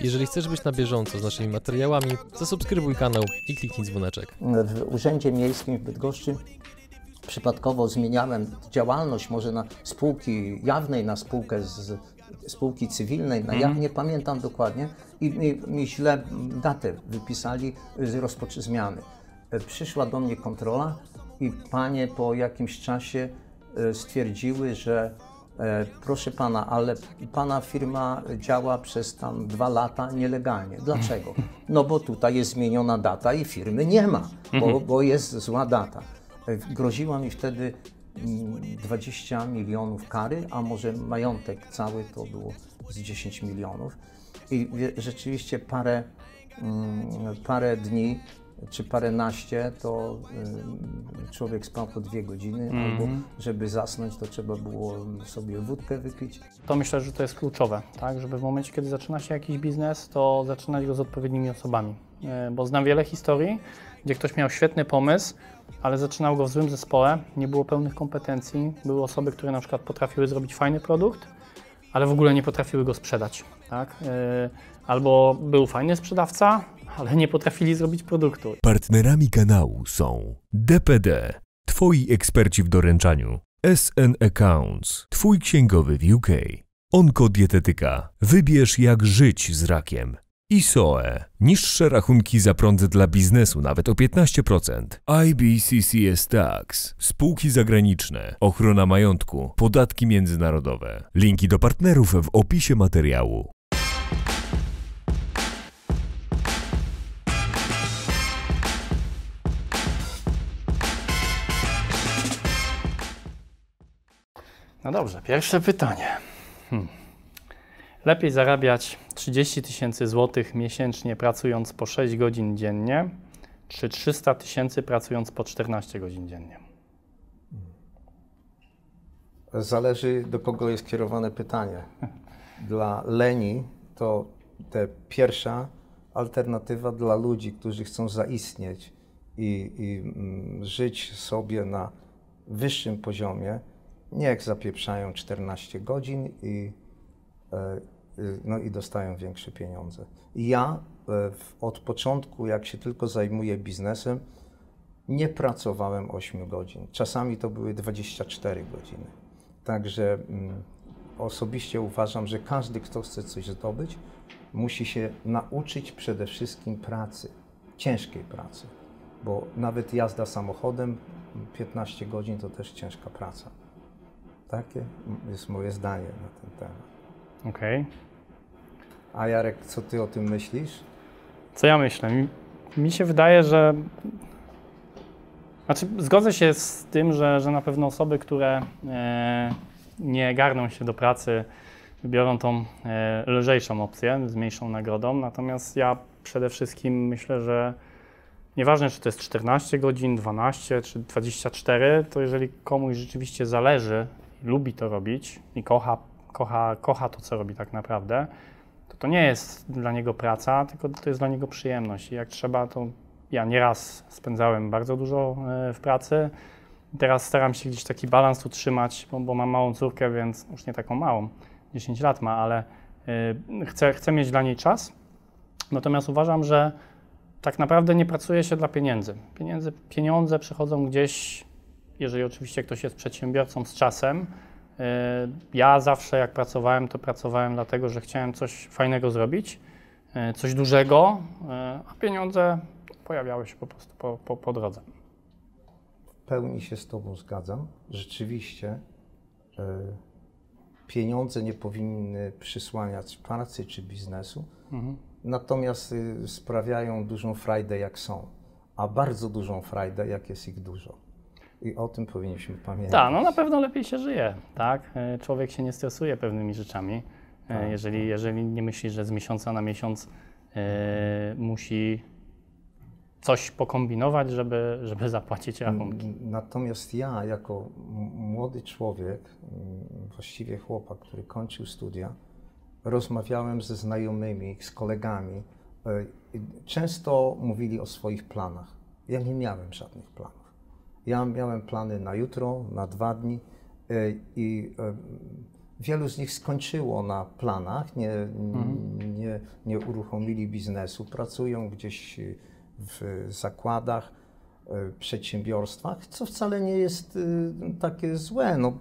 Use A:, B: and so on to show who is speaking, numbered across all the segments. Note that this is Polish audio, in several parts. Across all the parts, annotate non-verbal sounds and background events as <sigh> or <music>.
A: Jeżeli chcesz być na bieżąco z naszymi materiałami, zasubskrybuj kanał i kliknij dzwoneczek.
B: W Urzędzie Miejskim w Bydgoszczy przypadkowo zmieniałem działalność może na spółki jawnej, na spółkę z spółki cywilnej, na ja nie pamiętam dokładnie i mi, mi źle datę wypisali z rozpoczy zmiany. Przyszła do mnie kontrola i panie po jakimś czasie e, stwierdziły, że proszę pana, ale pana firma działa przez tam dwa lata nielegalnie. Dlaczego? No bo tutaj jest zmieniona data i firmy nie ma, bo, bo jest zła data. E, Groziła mi wtedy mm, 20 milionów kary, a może majątek cały to było z 10 milionów. I rzeczywiście parę, mm, parę dni czy paręnaście to y, człowiek spał po dwie godziny, albo żeby zasnąć, to trzeba było sobie wódkę wypić.
C: To myślę, że to jest kluczowe, tak? żeby w momencie, kiedy zaczyna się jakiś biznes, to zaczynać go z odpowiednimi osobami. E, Bo znam wiele historii, gdzie ktoś miał świetny pomysł, ale zaczynał go w złym zespole, nie było pełnych kompetencji, były osoby, które na przykład potrafiły zrobić fajny produkt, ale w ogóle nie potrafiły go sprzedać. Tak? E, Albo był fajny sprzedawca, ale nie potrafili zrobić produktu.
D: Partnerami kanału są DPD, Twoi eksperci w doręczaniu, SN Accounts, Twój księgowy w UK, Onkodietetyka, wybierz jak żyć z rakiem. ISOE, niższe rachunki za prąd dla biznesu nawet o 15%. IBCCS Tax, spółki zagraniczne, ochrona majątku, podatki międzynarodowe. Linki do partnerów w opisie materiału.
C: No dobrze, pierwsze pytanie. Hmm. Lepiej zarabiać 30 tysięcy złotych miesięcznie pracując po 6 godzin dziennie, czy 300 tysięcy pracując po 14 godzin dziennie?
B: Zależy do kogo jest kierowane pytanie. <laughs> Dla Leni to te pierwsza alternatywa dla ludzi, którzy chcą zaistnieć i, i mm, żyć sobie na wyższym poziomie, niech zapieprzają 14 godzin i, e, y, no i dostają większe pieniądze. I ja e, od początku, jak się tylko zajmuję biznesem, nie pracowałem 8 godzin. Czasami to były 24 godziny. Także mm, osobiście uważam, że każdy, kto chce coś zdobyć, musi się nauczyć przede wszystkim pracy, ciężkiej pracy. Bo nawet jazda samochodem 15 godzin to też ciężka praca. Takie jest moje zdanie na ten temat.
C: Okej.
B: A Jarek, co ty o tym myślisz?
C: Co ja myślę? Mi, mi się wydaje, że. Znaczy, zgodzę się z tym, że, że na pewno osoby, które e, nie garną się do pracy, wybiorą tą e, lżejszą opcję z mniejszą nagrodą. Natomiast ja przede wszystkim myślę, że nieważne, czy to jest 14 godzin, 12 czy 24, to jeżeli komuś rzeczywiście zależy, lubi to robić i kocha, kocha, kocha to, co robi tak naprawdę, to to nie jest dla niego praca, tylko to jest dla niego przyjemność. I jak trzeba, to ja nieraz spędzałem bardzo dużo e, w pracy. Teraz staram się gdzieś taki balans utrzymać, bo, bo mam małą córkę, więc już nie taką małą, 10 lat ma, ale e, chcę, chcę mieć dla niej czas. Natomiast uważam, że tak naprawdę nie pracuje się dla pieniędzy. Pieniędzy, pieniądze przychodzą gdzieś, jeżeli oczywiście ktoś jest przedsiębiorcą z czasem. Yy, Ja zawsze jak pracowałem, to pracowałem dlatego, że chciałem coś fajnego zrobić, yy, coś dużego, yy, a pieniądze pojawiały się po prostu po, po, po drodze.
B: W pełni się z Tobą zgadzam. Rzeczywiście e, pieniądze nie powinny przysłaniać pracy czy biznesu, natomiast y, sprawiają dużą frajdę, jak są, a bardzo dużą frajdę, jak jest ich dużo. I o tym powinniśmy pamiętać.
C: Tak, no na pewno lepiej się żyje, tak? Yy, Człowiek się nie stresuje pewnymi rzeczami. Yy,
B: Tak.
C: Jeżeli, jeżeli nie myśli, że z miesiąca na miesiąc yy, musi coś pokombinować, żeby, żeby zapłacić rachunki.
B: Natomiast ja, jako młody człowiek, właściwie chłopak, który kończył studia, rozmawiałem ze znajomymi, z kolegami. e, Często mówili o swoich planach. Ja nie miałem żadnych planów. Ja miałem plany na jutro, na dwa dni e, i e, wielu z nich skończyło na planach, nie, nie, nie uruchomili biznesu, pracują gdzieś w zakładach, e, przedsiębiorstwach, co wcale nie jest y, takie złe. No,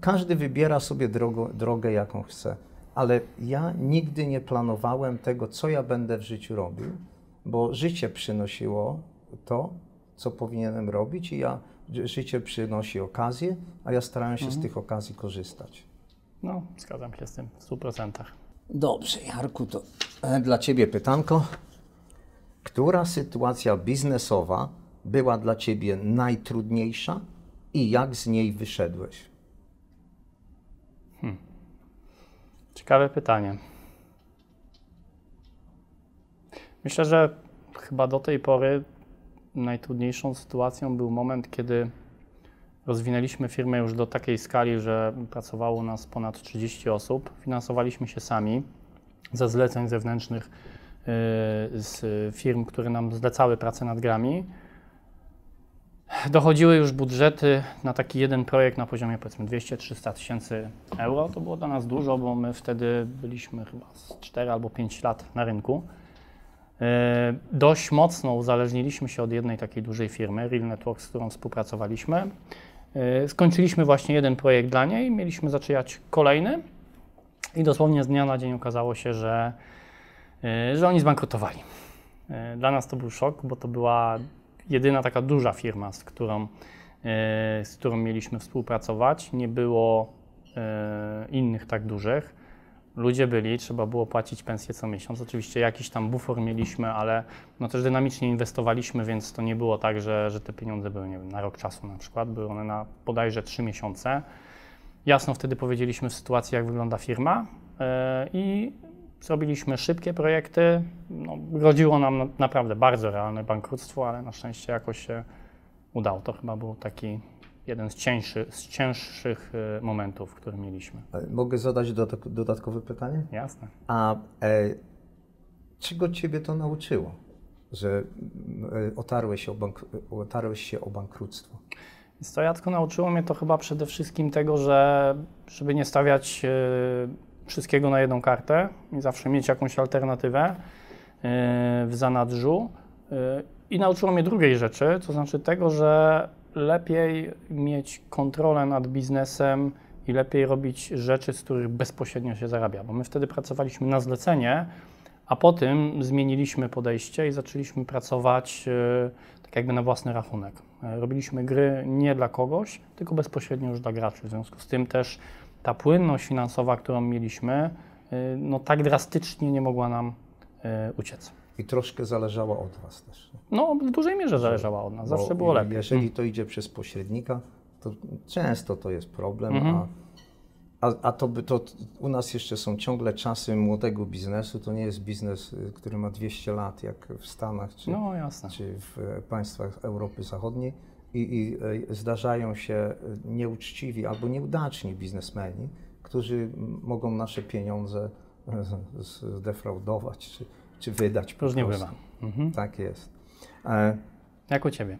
B: każdy wybiera sobie drogo, drogę, jaką chce, ale ja nigdy nie planowałem tego, co ja będę w życiu robił, bo życie przynosiło to, co powinienem robić i ja, życie przynosi okazje, a ja starałem się z tych okazji korzystać.
C: No, zgadzam się z tym w 100%.
B: Dobrze, Jarku, to e, dla Ciebie pytanko. Która sytuacja biznesowa była dla Ciebie najtrudniejsza i jak z niej wyszedłeś?
C: Ciekawe pytanie. Myślę, że chyba do tej pory najtrudniejszą sytuacją był moment, kiedy rozwinęliśmy firmę już do takiej skali, że pracowało nas ponad 30 osób. Finansowaliśmy się sami ze zleceń zewnętrznych yy, z firm, które nam zlecały pracę nad grami. Dochodziły już budżety na taki jeden projekt na poziomie powiedzmy 200-300 tysięcy euro. To było dla nas dużo, bo my wtedy byliśmy chyba z 4 albo 5 lat na rynku. E, Dość mocno uzależniliśmy się od jednej takiej dużej firmy, Real Network, z którą współpracowaliśmy. E, Skończyliśmy właśnie jeden projekt dla niej, mieliśmy zaczynać kolejny i dosłownie z dnia na dzień okazało się, że, e, że oni zbankrutowali. Dla nas to był szok, bo to była jedyna taka duża firma, z którą, z którą mieliśmy współpracować. Nie było innych tak dużych. Ludzie byli, trzeba było płacić pensję co miesiąc. Oczywiście jakiś tam bufor mieliśmy, ale no też dynamicznie inwestowaliśmy, więc to nie było tak, że, że te pieniądze były nie wiem, na rok czasu na przykład. Były one na bodajże 3 miesiące. Jasno wtedy powiedzieliśmy w sytuacji, jak wygląda firma e, i zrobiliśmy szybkie projekty. No, groziło nam na- naprawdę bardzo realne bankructwo, ale na szczęście jakoś się udało. To chyba był taki jeden z, z cięższych e, momentów, który mieliśmy.
B: E, Mogę zadać dodatk- dodatkowe pytanie?
C: Jasne.
B: A e, czego Ciebie to nauczyło, że e, otarłeś się, o bank- otarłeś się o bankructwo?
C: Jacko nauczyło mnie to chyba przede wszystkim tego, że żeby nie stawiać wszystkiego na jedną kartę i zawsze mieć jakąś alternatywę w zanadrzu. I nauczyło mnie drugiej rzeczy, to znaczy tego, że lepiej mieć kontrolę nad biznesem i lepiej robić rzeczy, z których bezpośrednio się zarabia. Bo my wtedy pracowaliśmy na zlecenie, a potem zmieniliśmy podejście i zaczęliśmy pracować e, tak jakby na własny rachunek. E, Robiliśmy gry nie dla kogoś, tylko bezpośrednio już dla graczy. W związku z tym też ta płynność finansowa, którą mieliśmy, e, no tak drastycznie nie mogła nam uciec.
B: I troszkę zależała od Was też.
C: No, w dużej mierze zależała od nas, zawsze
B: Bo
C: było lepiej.
B: Jeżeli to idzie przez pośrednika, to często to jest problem,
C: Mhm.
B: a, a, a to, by, to u nas jeszcze są ciągle czasy młodego biznesu. To nie jest biznes, y, który ma 200 lat, jak w Stanach czy,
C: No jasne.
B: czy w e, państwach Europy Zachodniej. I, i e, zdarzają się e, nieuczciwi albo nieudaczni biznesmeni, którzy mogą nasze pieniądze zdefraudować czy, czy wydać. po
C: Różnie
B: prostu.
C: bywa. Mhm.
B: Tak jest. E,
C: Jak u Ciebie?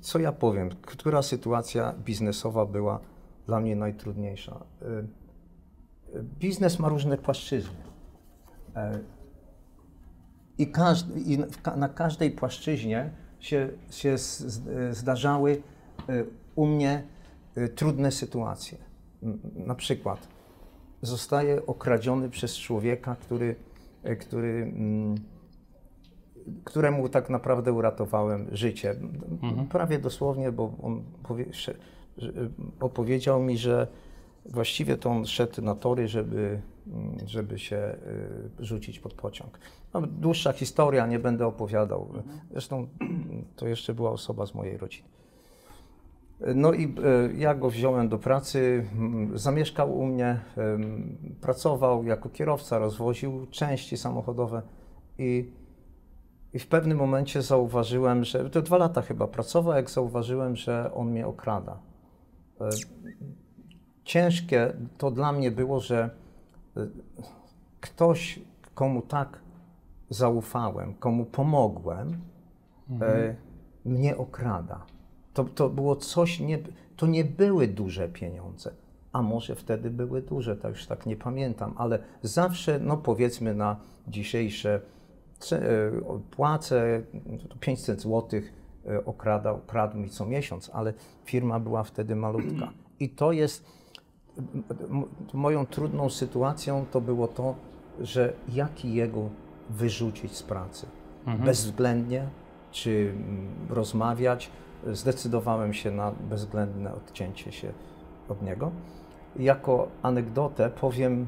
B: co ja powiem? Która sytuacja biznesowa była dla mnie najtrudniejsza? Y, y, Biznes ma różne płaszczyzny. E, I, każdy, i ka- na każdej płaszczyźnie się, się z, zdarzały y, u mnie trudne sytuacje. Na przykład zostaję okradziony przez człowieka, który, który mm, któremu tak naprawdę uratowałem życie. Prawie dosłownie, bo on że- opowiedział mi, że właściwie to on szedł na tory, żeby, mm, żeby się y, rzucić pod pociąg. No, dłuższa historia, nie będę opowiadał. Zresztą mm, to jeszcze była osoba z mojej rodziny. No i e, ja go wziąłem do pracy, zamieszkał u mnie, pracował jako kierowca, rozwoził części samochodowe i, i w pewnym momencie zauważyłem, że to dwa lata chyba pracował, jak zauważyłem, że on mnie okrada. E, Ciężkie to dla mnie było, że e, ktoś, komu tak zaufałem, komu pomogłem, e, mnie okrada. To, to było coś, nie, to nie były duże pieniądze. a może wtedy były duże, tak już tak nie pamiętam, ale zawsze, no powiedzmy na dzisiejsze e, płace, to 500 zł okradał, kradł mi co miesiąc, ale firma była wtedy malutka. I to jest, moją trudną sytuacją to było to, że jak jego wyrzucić z pracy. Bezwzględnie, czy rozmawiać, zdecydowałem się na bezwzględne odcięcie się od niego. Jako anegdotę powiem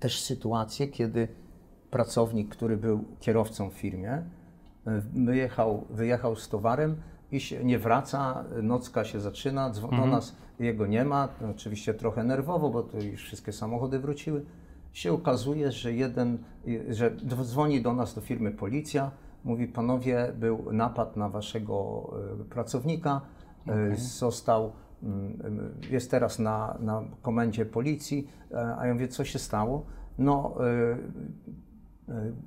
B: też sytuację, kiedy pracownik, który był kierowcą w firmie, y, wyjechał, wyjechał z towarem i się nie wraca, nocka się zaczyna, dzwo- do nas jego nie ma, oczywiście trochę nerwowo, bo to już wszystkie samochody wróciły. Się okazuje, że jeden, że dzwoni do nas do firmy policja, mówi panowie, był napad na waszego y, pracownika, y, został mm, jest teraz na, na komendzie policji, e, a ja mówię, co się stało? No,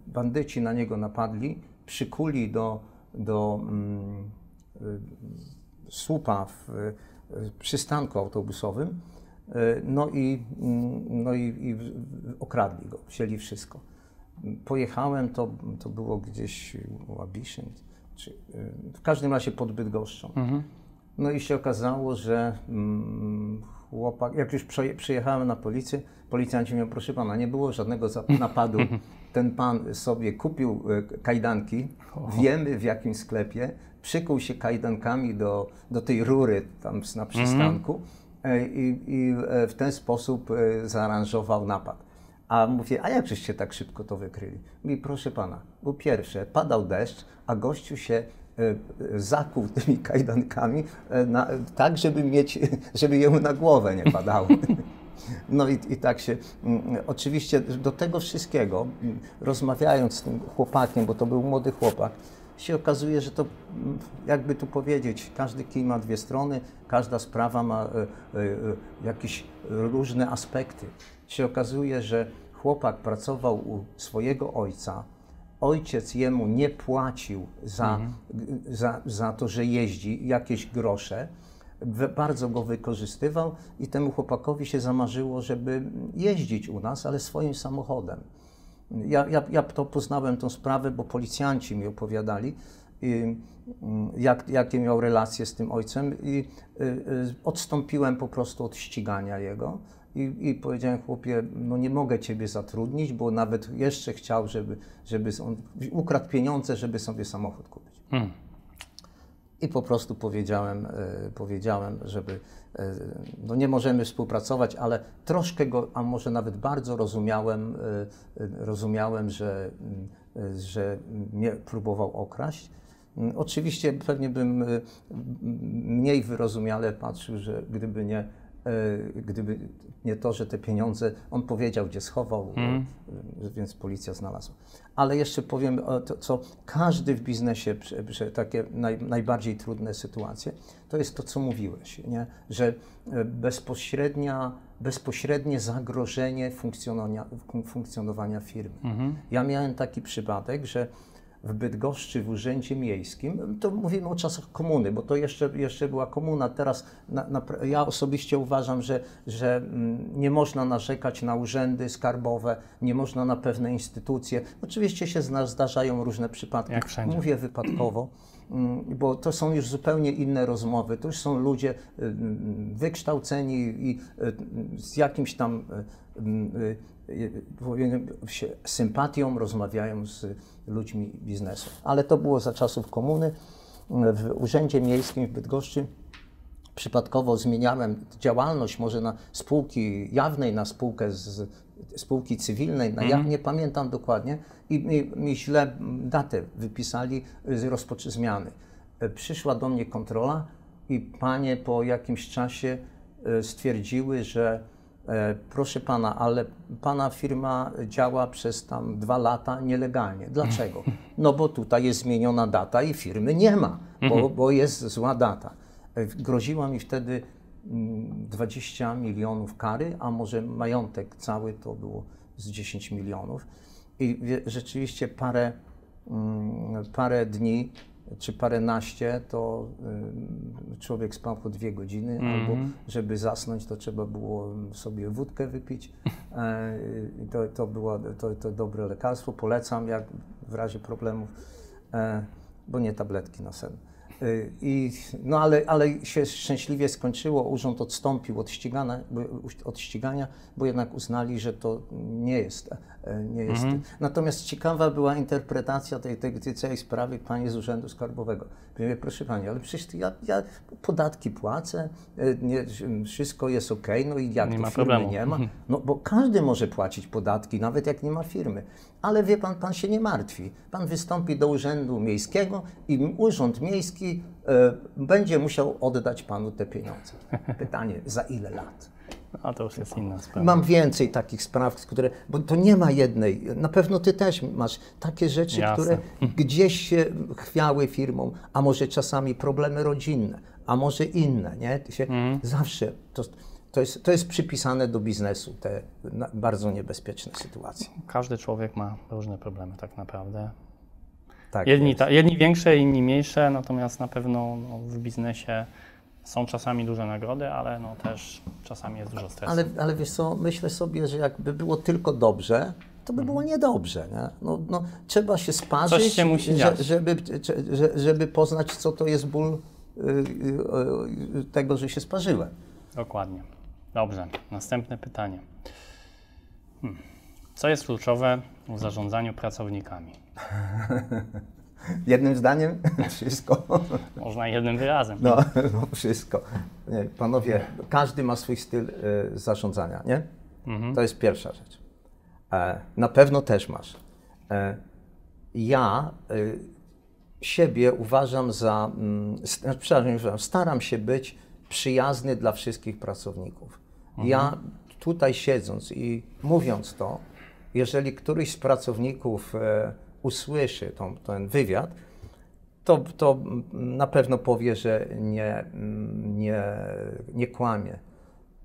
B: bandyci na niego napadli, przykuli do, do mm, słupa w przystanku autobusowym, no i, mm, no i, i okradli go, wzięli wszystko. Pojechałem, to, to było gdzieś u Abiszyn, czy, y, w każdym razie pod Bydgoszczą. No i się okazało, że mm, chłopak, jak już przyjechałem na policję, policjanci mówią, proszę pana, nie było żadnego <laughs> napadu. Ten pan sobie kupił e, kajdanki, wiemy w jakim sklepie, przykuł się kajdankami do, do tej rury tam na przystanku e, i, i e, w ten sposób e, zaaranżował napad. A mówię, a jak żeście tak szybko to wykryli? Mówi, proszę pana, po pierwsze, padał deszcz, a gościu się e, e, zakuł <laughs> tymi kajdankami e, na, tak, żeby mieć, <laughs> żeby jemu na głowę nie padało. <laughs> No i, i tak się, mm, oczywiście do tego wszystkiego, mm, rozmawiając z tym chłopakiem, bo to był młody chłopak, się okazuje, że to, mm, jakby tu powiedzieć, każdy kij ma dwie strony, każda sprawa ma e, e, e, jakieś różne aspekty. Się okazuje, że chłopak pracował u swojego ojca, ojciec jemu nie płacił za, za, za to, że jeździ, jakieś grosze, bardzo go wykorzystywał i temu chłopakowi się zamarzyło, żeby jeździć u nas, ale swoim samochodem. Ja, ja, ja to poznałem tą sprawę, bo policjanci mi opowiadali, i, mm, jak, jakie miał relacje z tym ojcem i y, y, odstąpiłem po prostu od ścigania jego i, i powiedziałem chłopie, no nie mogę ciebie zatrudnić, bo nawet jeszcze chciał, żeby, żeby on ukradł pieniądze, żeby sobie samochód kupić. I po prostu powiedziałem, e, powiedziałem, żeby e, no nie możemy współpracować, ale troszkę go, a może nawet bardzo rozumiałem, e, rozumiałem, że, że mnie próbował okraść. Mm, Oczywiście pewnie bym mniej wyrozumiale patrzył, że gdyby nie, gdyby nie to, że te pieniądze, on powiedział, gdzie schował, e, więc policja znalazła. Ale jeszcze powiem, to, co każdy w biznesie, prze- takie naj, najbardziej trudne sytuacje, to jest to, co mówiłeś, nie? że e, bezpośrednia, bezpośrednie zagrożenie funkcjonowania, fun- funkcjonowania firmy. Ja miałem taki przypadek, że w Bydgoszczy w Urzędzie Miejskim, to mówimy o czasach komuny, bo to jeszcze, jeszcze była komuna. Teraz na, na, ja osobiście uważam, że, że mm, nie można narzekać na urzędy skarbowe, nie można na pewne instytucje. Oczywiście się zdarzają różne przypadki.
C: Jak wszędzie.
B: Mówię wypadkowo, mm, bo to są już zupełnie inne rozmowy. To już są ludzie y, mm, wykształceni i y, z jakimś tam się- sympatią rozmawiają z ludźmi biznesu. Ale to było za czasów komuny. W Urzędzie Miejskim w Bydgoszczy przypadkowo zmieniałem działalność może na spółki jawnej, na spółkę z spółki cywilnej, na, ja nie pamiętam dokładnie i mi, mi źle datę wypisali z rozpoczy zmiany. Przyszła do mnie kontrola i panie po jakimś czasie e, stwierdziły, że proszę pana, ale pana firma działa przez tam dwa lata nielegalnie. Dlaczego? <laughs> No bo tutaj jest zmieniona data i firmy nie ma, bo, bo jest zła data. E, Groziła mi wtedy mm, 20 milionów kary, a może majątek cały to było z 10 milionów. I rzeczywiście parę, mm, parę dni czy paręnaście, to y, człowiek spał po dwie godziny, albo żeby zasnąć, to trzeba było sobie wódkę wypić. E, to, to było to, to dobre lekarstwo. Polecam, jak w razie problemów, e, bo nie tabletki na sen. Y, I, no ale, ale się szczęśliwie skończyło, urząd odstąpił od ścigania, od ścigania, bo jednak uznali, że to nie jest. E, Nie jest. Natomiast ciekawa była interpretacja tej, tej, tej całej sprawy pani z Urzędu Skarbowego. Mówię, proszę pani, ale przecież ja, ja podatki płacę, e, nie, wszystko jest ok, no i jak
C: Nie
B: to
C: ma
B: firmy
C: problemu.
B: nie ma? No bo każdy może płacić podatki, nawet jak nie ma firmy. Ale wie pan, pan się nie martwi. Pan wystąpi do urzędu miejskiego i urząd miejski e, będzie musiał oddać panu te pieniądze. <laughs> Pytanie, za ile lat?
C: A to już jest inna sprawa.
B: Mam więcej takich spraw, które, bo to nie ma jednej. Na pewno ty też masz takie rzeczy,
C: Jasne.
B: które gdzieś się chwiały firmą, a może czasami problemy rodzinne, a może inne, nie? Ty się
C: Mhm.
B: zawsze to, to, jest, to jest przypisane do biznesu, te bardzo niebezpieczne sytuacje.
C: Każdy człowiek ma różne problemy tak naprawdę.
B: Tak
C: Jedni, ta, jedni większe, inni mniejsze, natomiast na pewno no, w biznesie są czasami duże nagrody, ale no, też czasami jest dużo stresu.
B: Ale, ale wiesz co, myślę sobie, że jakby było tylko dobrze, to by było niedobrze. Nie? No, no, trzeba się sparzyć,
C: Mhm. Coś się musi
B: że- żeby, że- żeby poznać, co to jest ból y, y, y, tego, że się sparzyłem.
C: Dokładnie. Dobrze, następne pytanie. Hmm. Co jest kluczowe w zarządzaniu pracownikami? <laughs>
B: Jednym zdaniem <laughs> wszystko.
C: Można jednym wyrazem.
B: No, no wszystko. Nie, panowie, każdy ma swój styl y, zarządzania, nie? To jest pierwsza rzecz. E, na pewno też masz. E, ja y, siebie uważam za, mm, przepraszam, staram się być przyjazny dla wszystkich pracowników. Ja tutaj siedząc i mówiąc to, jeżeli któryś z pracowników e, usłyszy tą, ten wywiad, to, to na pewno powie, że nie, nie, nie kłamie.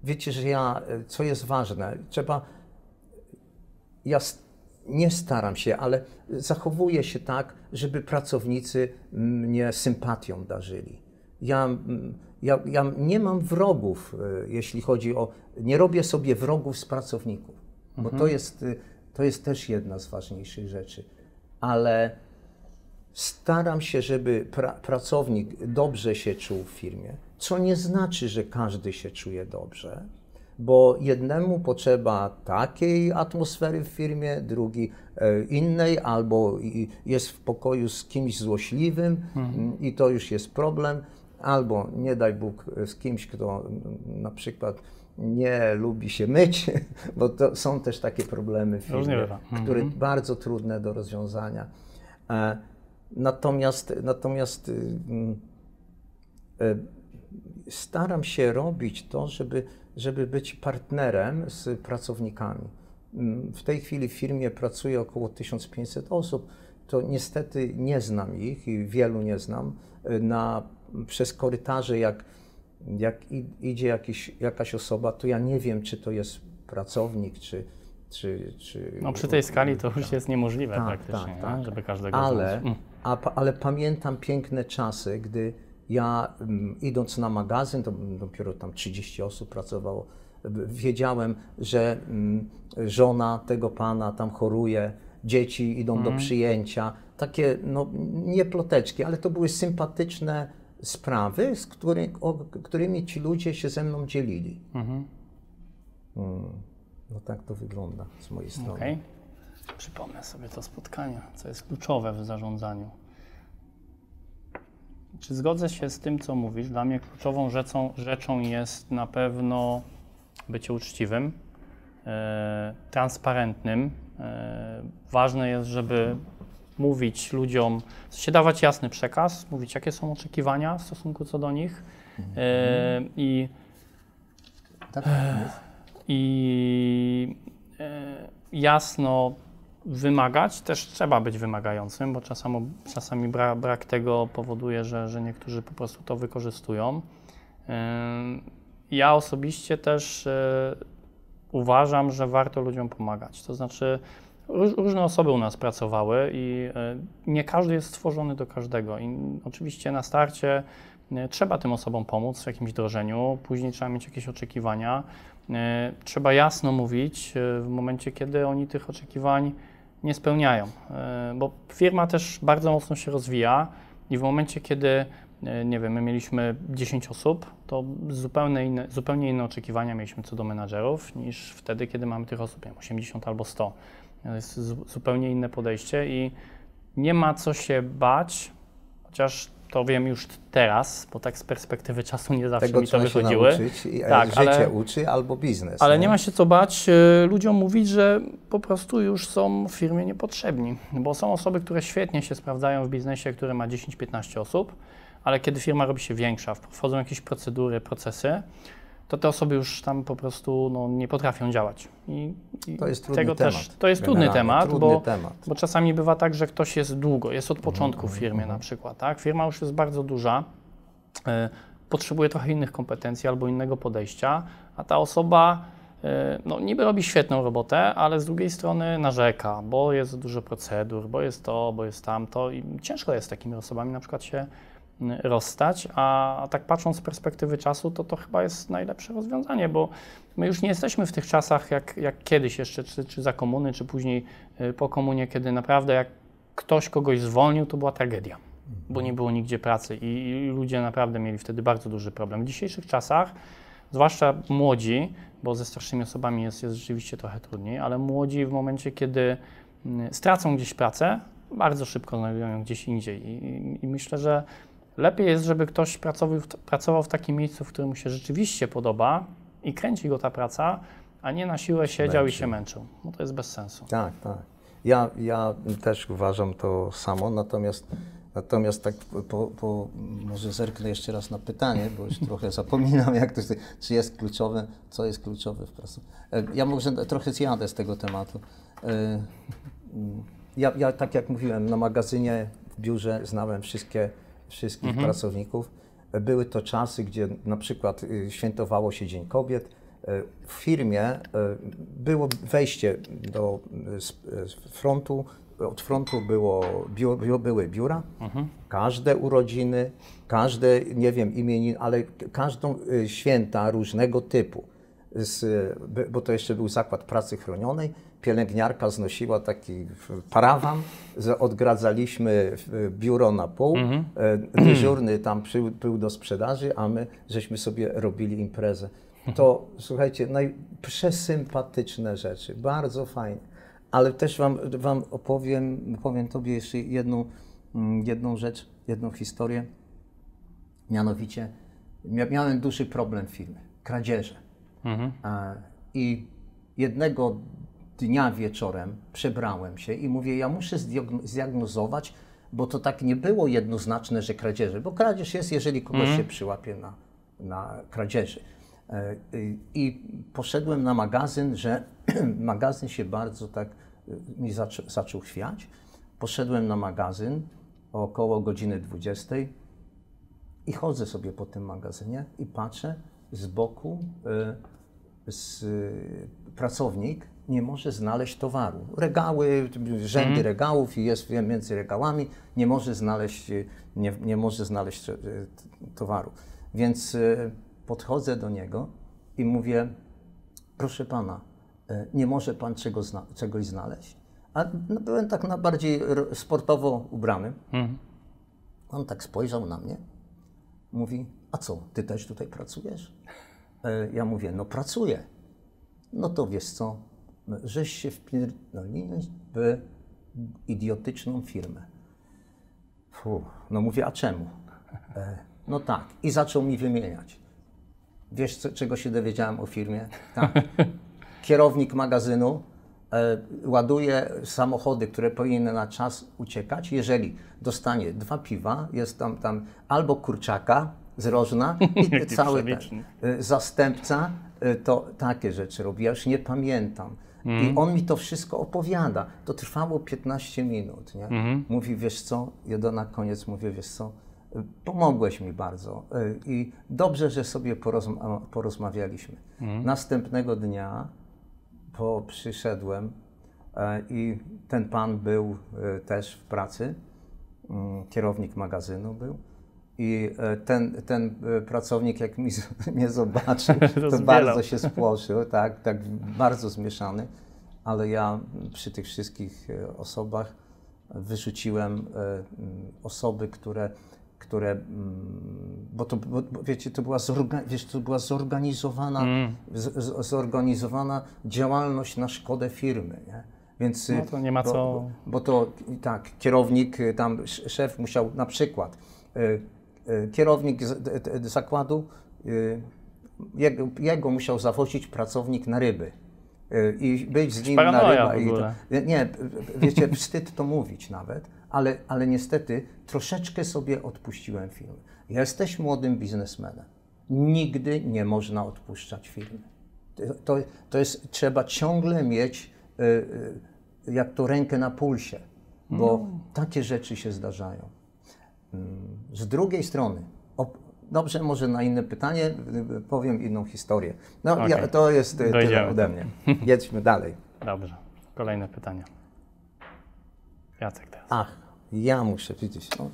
B: Wiecie, że ja, e, co jest ważne, trzeba, ja nie staram się, ale zachowuję się tak, żeby pracownicy mnie sympatią darzyli. Ja, ja, ja nie mam wrogów, e, jeśli chodzi o, nie robię sobie wrogów z pracowników, bo to jest, y, to jest też jedna z ważniejszych rzeczy. Ale staram się, żeby pra pracownik dobrze się czuł w firmie, co nie znaczy, że każdy się czuje dobrze, bo jednemu potrzeba takiej atmosfery w firmie, drugi e, innej, albo jest w pokoju z kimś złośliwym mm, i to już jest problem, albo nie daj Bóg e, z kimś, kto na przykład nie lubi się myć, <laughs> bo to są też takie problemy w firmie.
C: Mhm.
B: które bardzo trudne do rozwiązania. E, Natomiast, natomiast y, mm, e, staram się robić to, żeby, żeby być partnerem z pracownikami. Mm, W tej chwili w firmie pracuje około 1500 osób. To niestety nie znam ich i wielu nie znam. Y, Na, przez korytarze, jak, jak idzie jakiś, jakaś osoba, to ja nie wiem, czy to jest pracownik, czy. czy, czy
C: No przy tej skali to już jest niemożliwe
B: Tak,
C: praktycznie,
B: tak, tak.
C: żeby każdego
B: ale,
C: znać. Mm.
B: a, ale pamiętam piękne czasy, gdy ja mm, idąc na magazyn, to dopiero tam 30 osób pracowało, wiedziałem, że mm, żona tego pana tam choruje, dzieci idą
C: Mhm.
B: do przyjęcia. Takie, no nie ploteczki, ale to były sympatyczne sprawy, z który, o, którymi ci ludzie się ze mną dzielili.
C: Mhm.
B: Mm, no tak to wygląda z mojej strony.
C: Okej. Przypomnę sobie to spotkanie, co jest kluczowe w zarządzaniu. Czy zgodzę się z tym, co mówisz? Dla mnie kluczową rzeczą, rzeczą jest na pewno bycie uczciwym, e, transparentnym. E, ważne jest, żeby mówić ludziom, w sensie dawać jasny przekaz, mówić, jakie są oczekiwania w stosunku co do nich. E, I
B: Tak,
C: i e, jasno wymagać, też trzeba być wymagającym, bo czasami, czasami bra, brak tego powoduje, że, że niektórzy po prostu to wykorzystują. E, Ja osobiście też e, uważam, że warto ludziom pomagać. To znaczy, różne osoby u nas pracowały i e, nie każdy jest stworzony do każdego. I oczywiście na starcie e, trzeba tym osobom pomóc w jakimś wdrożeniu, później trzeba mieć jakieś oczekiwania. E, Trzeba jasno mówić w momencie, kiedy oni tych oczekiwań nie spełniają, bo firma też bardzo mocno się rozwija i w momencie, kiedy nie wiem, my mieliśmy 10 osób, to zupełnie inne, zupełnie inne oczekiwania mieliśmy co do menadżerów niż wtedy, kiedy mamy tych osób, nie wiem, 80 albo 100. To jest zu- zupełnie inne podejście i nie ma co się bać, chociaż to wiem już teraz, bo tak z perspektywy czasu nie zawsze
B: Tego
C: mi to
B: nauczyć. i-
C: Tak,
B: życie
C: ale-
B: uczy albo biznes.
C: Ale nie ma się co bać e, ludziom mówić, że po prostu już są w firmie niepotrzebni, bo są osoby, które świetnie się sprawdzają w biznesie, który ma 10-15 osób, ale kiedy firma robi się większa, wchodzą jakieś procedury, procesy, to te osoby już tam po prostu no, nie potrafią działać. I, i
B: To jest trudny
C: tego
B: temat.
C: też, to jest trudny temat,
B: trudny
C: bo,
B: temat.
C: bo czasami bywa tak, że ktoś jest długo, jest od
B: Mhm,
C: początku w firmie na przykład, tak? Firma już jest bardzo duża, e, potrzebuje trochę innych kompetencji albo innego podejścia, a ta osoba e, no, niby robi świetną robotę, ale z drugiej strony narzeka, bo jest dużo procedur, bo jest to, bo jest tamto i ciężko jest z takimi osobami na przykład się rozstać, a, tak patrząc z perspektywy czasu, to to chyba jest najlepsze rozwiązanie, bo my już nie jesteśmy w tych czasach jak, jak kiedyś jeszcze, czy, czy za komuny, czy później y, po komunie, kiedy naprawdę jak ktoś kogoś zwolnił, to była tragedia, bo nie było nigdzie pracy i, ludzie naprawdę mieli wtedy bardzo duży problem. W dzisiejszych czasach, zwłaszcza młodzi, bo ze starszymi osobami jest, jest rzeczywiście trochę trudniej, ale młodzi w momencie, kiedy mm, stracą gdzieś pracę, bardzo szybko znajdują ją gdzieś indziej. I, i myślę, że lepiej jest, żeby ktoś pracował, w- pracował w takim miejscu, w którym mu się rzeczywiście podoba i kręci go ta praca, a nie na siłę siedział i
B: Męczy.
C: się męczył. No to jest bez sensu.
B: Tak, tak. Ja, ja też uważam to samo, natomiast, natomiast tak po, po, może zerknę jeszcze raz na pytanie, bo już trochę <laughs> zapominam, jak to jest, czy jest kluczowe, co jest kluczowe w pracy. E, Ja może trochę zjadę z tego tematu. E, mm, Ja, ja tak jak mówiłem, na magazynie, w biurze znałem wszystkie, wszystkich pracowników. E, Były to czasy, gdzie na przykład y, świętowało się Dzień Kobiet. E, W firmie e, było wejście do y, y, frontu, od frontu było, biu, biu, były biura, każde urodziny, każde, nie wiem, imieniny, ale każdą y, święta różnego typu. Z, bo to jeszcze był zakład pracy chronionej. Pielęgniarka znosiła taki parawan, odgradzaliśmy w- biuro na pół, e, dyżurny tam był do sprzedaży, a my żeśmy sobie robili imprezę. To słuchajcie, najprzesympatyczne rzeczy, bardzo fajnie. Ale też wam, wam opowiem, powiem Tobie jeszcze jedną, mm, jedną rzecz, jedną historię. Mianowicie mia- miałem duży problem w firmie, kradzieże. E, I jednego dnia wieczorem przebrałem się i mówię, ja muszę zdiagno- zdiagnozować, bo to tak nie było jednoznaczne, że kradzieże, bo kradzież jest, jeżeli kogoś się przyłapie na, na kradzieży. E, i- poszedłem na magazyn, że <clears throat> magazyn się bardzo tak y, mi zaczą, zaczął chwiać. Poszedłem na magazyn około godziny 20 i chodzę sobie po tym magazynie i patrzę z boku, y, z, pracownik nie może znaleźć towaru. Regały, rzędy regałów i jest między regałami, nie może znaleźć, nie, nie może znaleźć t- towaru. Więc y, podchodzę do niego i mówię, proszę pana, y, nie może pan czego zna, czegoś znaleźć? A no, byłem tak na bardziej sportowo ubrany. On tak spojrzał na mnie, mówi, a co, ty też tutaj pracujesz? E, Ja mówię, no pracuję. No to wiesz co, żeś się wpierdoliłeś w idiotyczną firmę. Fu, no mówię, a czemu? E, No tak, i zaczął mi wymieniać. Wiesz, co, czego się dowiedziałem o firmie? Tak. <laughs> Kierownik magazynu e, ładuje samochody, które powinny na czas uciekać. Jeżeli dostanie dwa piwa, jest tam, tam albo kurczaka z rożna <laughs> i cały ten, e, zastępca e, to takie rzeczy robi. Ja już nie pamiętam. I on mi to wszystko opowiada. To trwało 15 minut. Nie? Mówi, wiesz co, ja na koniec mówię, wiesz co, pomogłeś mi bardzo y, i dobrze, że sobie porozma porozmawialiśmy. Następnego dnia po, przyszedłem, E, I ten pan był e, też w pracy, mm, kierownik magazynu był. I e, ten, ten e, pracownik, jak mi, z- <laughs> mnie zobaczył, <laughs> to bardzo się spłoszył, tak, tak bardzo zmieszany. Ale ja przy tych wszystkich e, osobach wyrzuciłem mm, osoby, które, które mm, bo to, bo, wiecie, to była, zorga, wiesz, to była zorganizowana,
C: Mm.
B: z, zorganizowana działalność na szkodę firmy, nie? Więc,
C: No to nie ma co-
B: Bo, bo to tak, kierownik, tam sz- szef musiał na przykład, kierownik z, d, d, zakładu, y, jego, jego musiał zawozić pracownik na ryby. y, I być z nim na ryba. i nie, wiecie, wstyd to mówić nawet, ale, ale niestety troszeczkę sobie odpuściłem firmy. Jesteś młodym biznesmenem. Nigdy nie można odpuszczać firmy. To, to jest, trzeba ciągle mieć y, y, jak to rękę na pulsie, bo takie rzeczy się zdarzają. Mm, Z drugiej strony, dobrze, może na inne pytanie y, y, powiem inną historię. No, ja,
C: Okej.
B: to jest y, tyle
C: Dojdziemy.
B: ode mnie. Jedźmy dalej.
C: Dobrze. Kolejne pytanie. Jacek teraz.
B: Ach, ja muszę widzieć. No,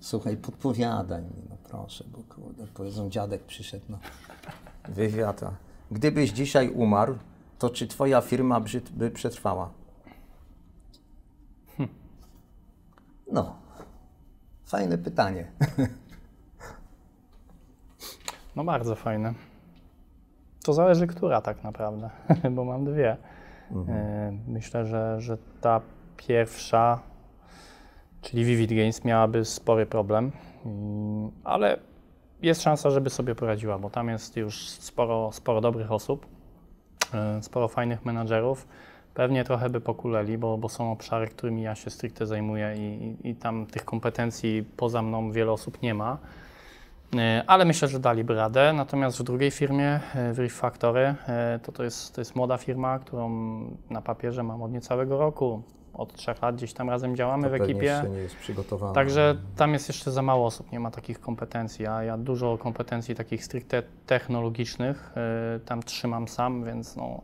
B: słuchaj, podpowiadaj mi, no proszę, bo kurde, powiedzą, dziadek przyszedł na wywiad. a Gdybyś dzisiaj umarł, to czy twoja firma by, by przetrwała? No, fajne pytanie.
C: No bardzo fajne. To zależy, która tak naprawdę, <laughs> bo mam dwie. E, Myślę, że, że ta pierwsza, czyli Vivid Games, miałaby spory problem, Mm, ale jest szansa, żeby sobie poradziła, bo tam jest już sporo, sporo dobrych osób, e, sporo fajnych menadżerów. Pewnie trochę by pokuleli, bo, bo są obszary, którymi ja się stricte zajmuję i, i, i tam tych kompetencji poza mną wiele osób nie ma. E, Ale myślę, że daliby radę. Natomiast w drugiej firmie, e, w Reef Factory, e, to, to, jest, to jest młoda firma, którą na papierze mam od niecałego roku. Od trzech lat gdzieś tam razem działamy w ekipie.
B: nie jest przygotowane.
C: Także tam jest jeszcze za mało osób, nie ma takich kompetencji. A ja dużo kompetencji takich stricte technologicznych tam trzymam sam, więc no,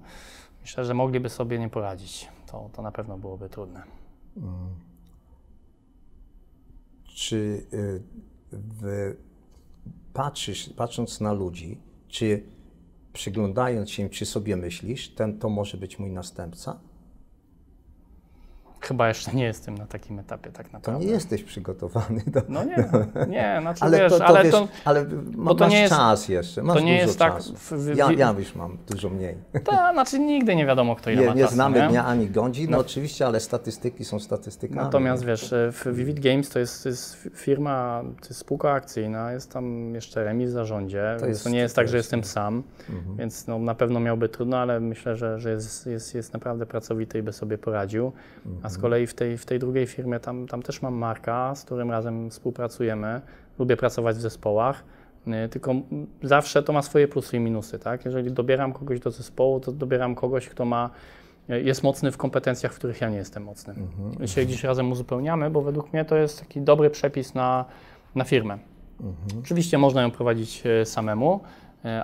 C: myślę, że mogliby sobie nie poradzić. To, to na pewno byłoby trudne.
B: Czy y, patrzysz, patrząc na ludzi, czy przyglądając się, czy sobie myślisz, ten to może być mój następca?
C: Chyba jeszcze nie jestem na takim etapie tak
B: To
C: naprawdę.
B: nie jesteś przygotowany do...
C: No nie, nie, znaczy
B: Ale
C: wiesz,
B: to, to
C: ale
B: wiesz,
C: to,
B: ale ma,
C: to
B: masz
C: nie jest-
B: czas jeszcze, masz
C: to nie
B: dużo
C: jest tak
B: czasu.
C: w- w-
B: ja, ja już mam dużo mniej.
C: to, znaczy nigdy nie wiadomo, kto ile
B: Nie,
C: ma
B: nie
C: czasu,
B: znamy
C: nie?
B: dnia ani godzin, no,
C: No.
B: oczywiście, ale statystyki są statystykami.
C: Natomiast wiesz, e, w Vivid Games to jest, to jest firma, to jest spółka akcyjna, jest tam jeszcze remis w zarządzie,
B: To
C: więc
B: jest-
C: to nie jest
B: to
C: tak, że
B: jest-
C: jestem sam,
B: Mhm.
C: więc no, na pewno miałby trudno, ale myślę, że, że jest, jest, jest naprawdę pracowity i by sobie poradził. A z kolei w tej, w tej drugiej firmie tam, tam też mam Marka, z którym razem współpracujemy. Lubię pracować w zespołach. y, Tylko zawsze to ma swoje plusy i minusy, tak? Jeżeli dobieram kogoś do zespołu, to dobieram kogoś, kto ma, y, jest mocny w kompetencjach, w których ja nie jestem mocny. I się gdzieś razem uzupełniamy, bo według mnie to jest taki dobry przepis na, na firmę. Oczywiście można ją prowadzić e, samemu,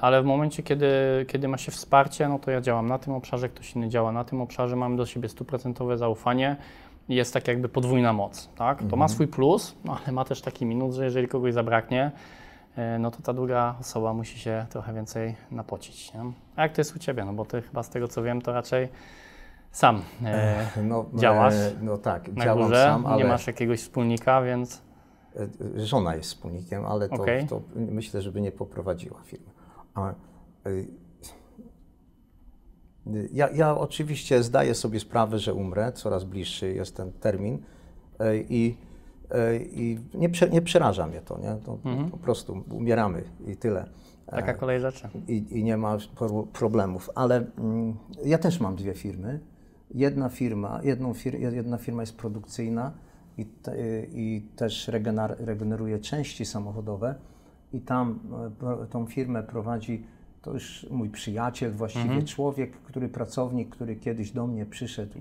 C: ale w momencie, kiedy, kiedy ma się wsparcie, no to ja działam na tym obszarze, ktoś inny działa na tym obszarze, mamy do siebie stuprocentowe zaufanie i jest tak jakby podwójna moc. Tak? To ma swój plus, no ale ma też taki minus, że jeżeli kogoś zabraknie, e, no to ta druga osoba musi się trochę więcej napocić. Nie? A jak to jest u Ciebie? No bo Ty chyba z tego co wiem, to raczej sam e,
B: no,
C: działasz
B: e, No tak,
C: na
B: działam
C: górze,
B: sam, ale
C: nie masz jakiegoś wspólnika, więc
B: e, żona jest wspólnikiem, ale to,
C: Okej.
B: to myślę, żeby nie poprowadziła firmy. E, ja, ja oczywiście zdaję sobie sprawę, że umrę, coraz bliższy jest ten termin e, i, e, i nie, nie przeraża mnie to, nie? To Po prostu umieramy i tyle.
C: taka kolej rzeczy.
B: i, i nie ma pro- problemów. Ale mm, ja też mam dwie firmy. Jedna firma, jedną fir, jedna firma jest produkcyjna i, te, i też regener, regeneruje części samochodowe i tam e, tą firmę prowadzi to już mój przyjaciel, właściwie człowiek, który pracownik, który kiedyś do mnie przyszedł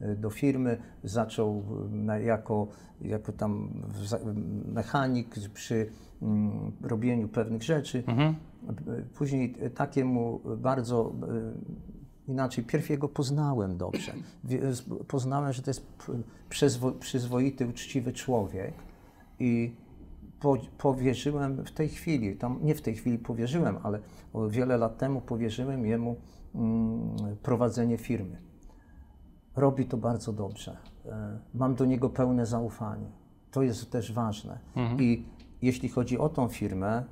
B: e, do firmy, zaczął e, jako, jako tam mechanik przy mm, robieniu pewnych rzeczy.
C: Mhm.
B: Później takiemu bardzo inaczej, pierw jego poznałem dobrze. Poznałem, że to jest przyzwoity, uczciwy człowiek i po, powierzyłem w tej chwili, tam nie w tej chwili powierzyłem, ale wiele lat temu powierzyłem jemu mm, prowadzenie firmy. Robi to bardzo dobrze. E, Mam do niego pełne zaufanie. To jest też ważne. I jeśli chodzi o tą firmę,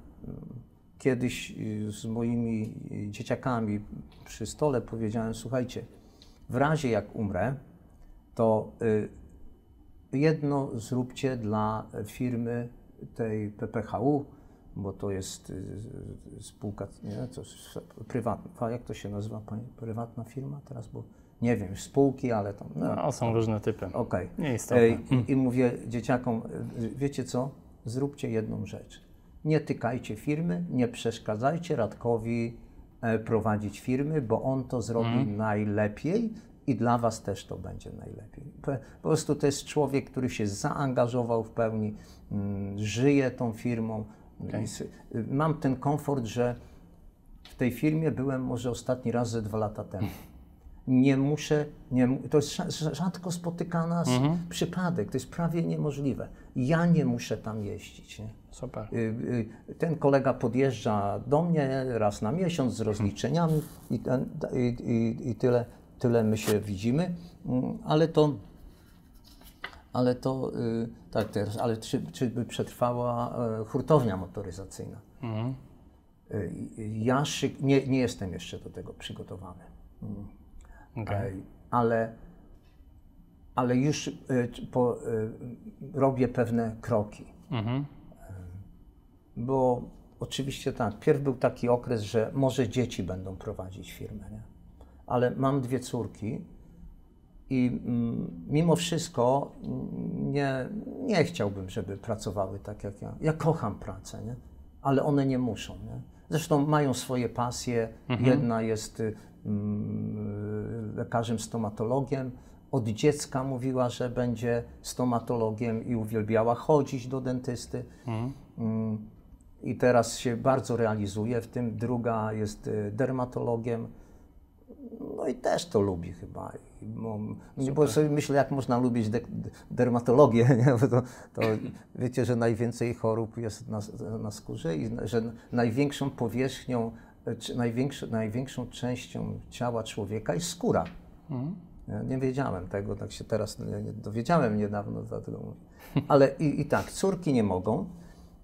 B: kiedyś y, z moimi dzieciakami przy stole powiedziałem: Słuchajcie, w razie jak umrę, to y, jedno zróbcie dla firmy tej PPHU, bo to jest y, y, spółka, nie, to prywatna, jak to się nazywa, pani, prywatna firma teraz, bo nie wiem, spółki, ale tam, no,
C: No, są różne typy.
B: okej.
C: Nieistotne.
B: Ej, I, I mówię dzieciakom, y, wiecie co, zróbcie jedną rzecz. Nie tykajcie firmy, nie przeszkadzajcie Radkowi e, prowadzić firmy, bo on to zrobi najlepiej i dla was też to będzie najlepiej. Po, prostu to jest człowiek, który się zaangażował w pełni, mm, żyje tą firmą. I s- y, Mam ten komfort, że w tej firmie byłem może ostatni raz ze dwa lata temu. Nie muszę, nie, to jest rza- rza- rzadko spotykana s- przypadek, to jest prawie niemożliwe. Ja nie muszę tam jeździć. Nie?
C: Super.
B: Y, y, Ten kolega podjeżdża do mnie raz na miesiąc z rozliczeniami i, ten, i, i, i tyle, tyle my się widzimy, Mm, ale to, ale to y, tak teraz, ale czy, czy by przetrwała e, hurtownia motoryzacyjna? Y, Ja szyk, nie, nie jestem jeszcze do tego przygotowany.
C: Okej.
B: Ej, ale, ale już y, po, robię pewne kroki.
C: Mhm.
B: Bo oczywiście tak, pierw był taki okres, że może dzieci będą prowadzić firmę, nie? Ale mam dwie córki i mm, mimo wszystko mm, nie, nie chciałbym, żeby pracowały tak jak ja. Ja kocham pracę, nie? ale one nie muszą. Nie? Zresztą mają swoje pasje. Jedna jest mm, lekarzem stomatologiem. Od dziecka mówiła, że będzie stomatologiem i uwielbiała chodzić do dentysty. Mm, I teraz się bardzo realizuje w tym. Druga jest y, dermatologiem. No i też to lubi chyba. I mam- Bo sobie myślę, jak można lubić de- de- dermatologię, <laughs> nie? Bo to, to <laughs> wiecie, że najwięcej chorób jest na, na skórze i że największą powierzchnią, e, czy największą, największą częścią ciała człowieka jest skóra. Ja nie wiedziałem tego, tak się teraz nie, nie dowiedziałem niedawno, dlatego mówię. Ale i, i tak, córki nie mogą.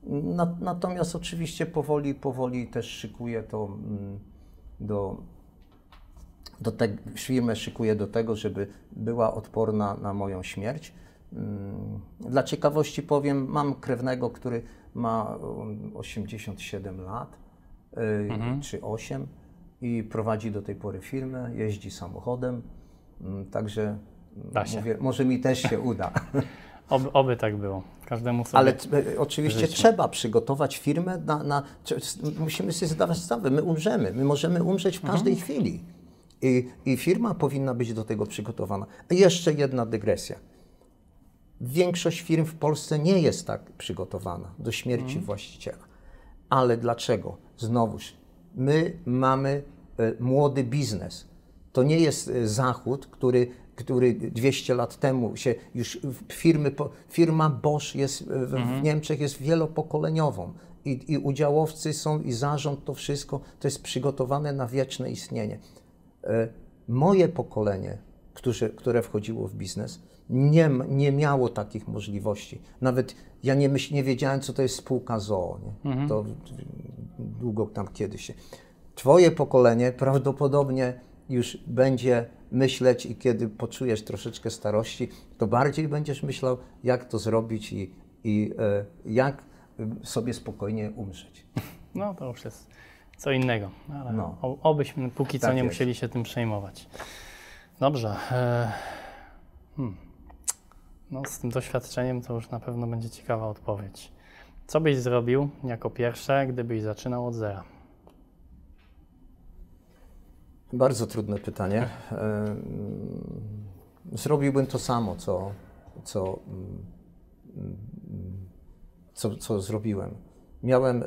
B: Na, natomiast oczywiście powoli, powoli też szykuję to mm, do, do te, firmę szykuję do tego, żeby była odporna na moją śmierć. Mm, Dla ciekawości powiem, mam krewnego, który ma um, 87 lat, y, czy 8 i prowadzi do tej pory firmę, jeździ samochodem, Mm, także mm, mówię, może mi też się uda. <laughs> <laughs>
C: Oby, oby tak było. Każdemu sobie.
B: Ale e, oczywiście trzeba przygotować firmę na, na. Musimy sobie zdawać sprawę, my umrzemy, my możemy umrzeć w każdej chwili. I, I firma powinna być do tego przygotowana. Jeszcze jedna dygresja. Większość firm w Polsce nie jest tak przygotowana do śmierci właściciela. Ale dlaczego? Znowuż, my mamy e, młody biznes. To nie jest e, Zachód, który, który 200 lat temu się już firmy, firma Bosch jest e, w, w Niemczech jest wielopokoleniową i, i udziałowcy są i zarząd, to wszystko to jest przygotowane na wieczne istnienie. E, Moje pokolenie, którzy, które wchodziło w biznes, nie, nie miało takich możliwości. Nawet ja nie, myśl, nie wiedziałem, co to jest spółka ZOO. Nie? To długo tam kiedyś. Twoje pokolenie prawdopodobnie już będzie myśleć i kiedy poczujesz troszeczkę starości, to bardziej będziesz myślał, jak to zrobić i, i e, jak e, sobie spokojnie umrzeć.
C: No to już jest co innego. Ale
B: No.
C: obyśmy póki co
B: Tak
C: nie
B: jest.
C: musieli się tym przejmować. Dobrze. E, hmm. No, z tym doświadczeniem to już na pewno będzie ciekawa odpowiedź. Co byś zrobił jako pierwsze, gdybyś zaczynał od zera?
B: Bardzo trudne pytanie. Em, Zrobiłbym to samo, co, co, mm, co, co zrobiłem. Miałem, e,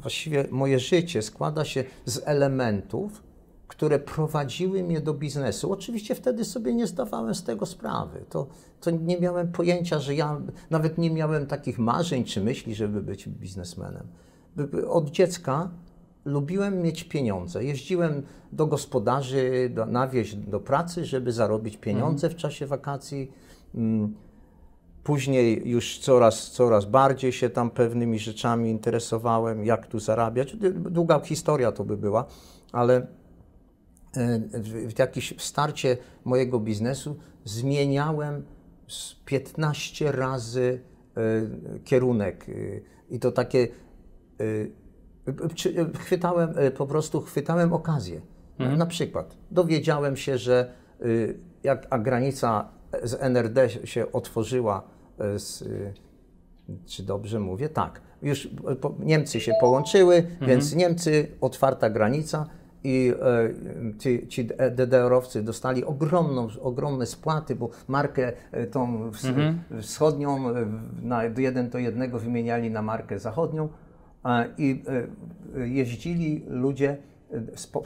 B: właściwie moje życie składa się z elementów, które prowadziły mnie do biznesu. Oczywiście wtedy sobie nie zdawałem z tego sprawy. To, to nie miałem pojęcia, że ja nawet nie miałem takich marzeń czy myśli, żeby być biznesmenem. Od dziecka lubiłem mieć pieniądze. Jeździłem do gospodarzy do, na wieś do pracy, żeby zarobić pieniądze w czasie wakacji. Później już coraz, coraz bardziej się tam pewnymi rzeczami interesowałem, jak tu zarabiać. Długa historia to by była, ale e, w, w jakimś starcie mojego biznesu zmieniałem z 15 razy e, kierunek e, i to takie chwytałem, po prostu chwytałem okazję. Na przykład dowiedziałem się, że jak granica z NRD się otworzyła z, y, czy dobrze mówię? Tak. Już e, po, Niemcy się połączyły, więc Niemcy, otwarta granica i e, ci, ci DDR-owcy dostali ogromną, ogromne spłaty, bo markę e, tą ws, wschodnią e, w- na jeden do jednego wymieniali na markę zachodnią e, i e, jeździli ludzie,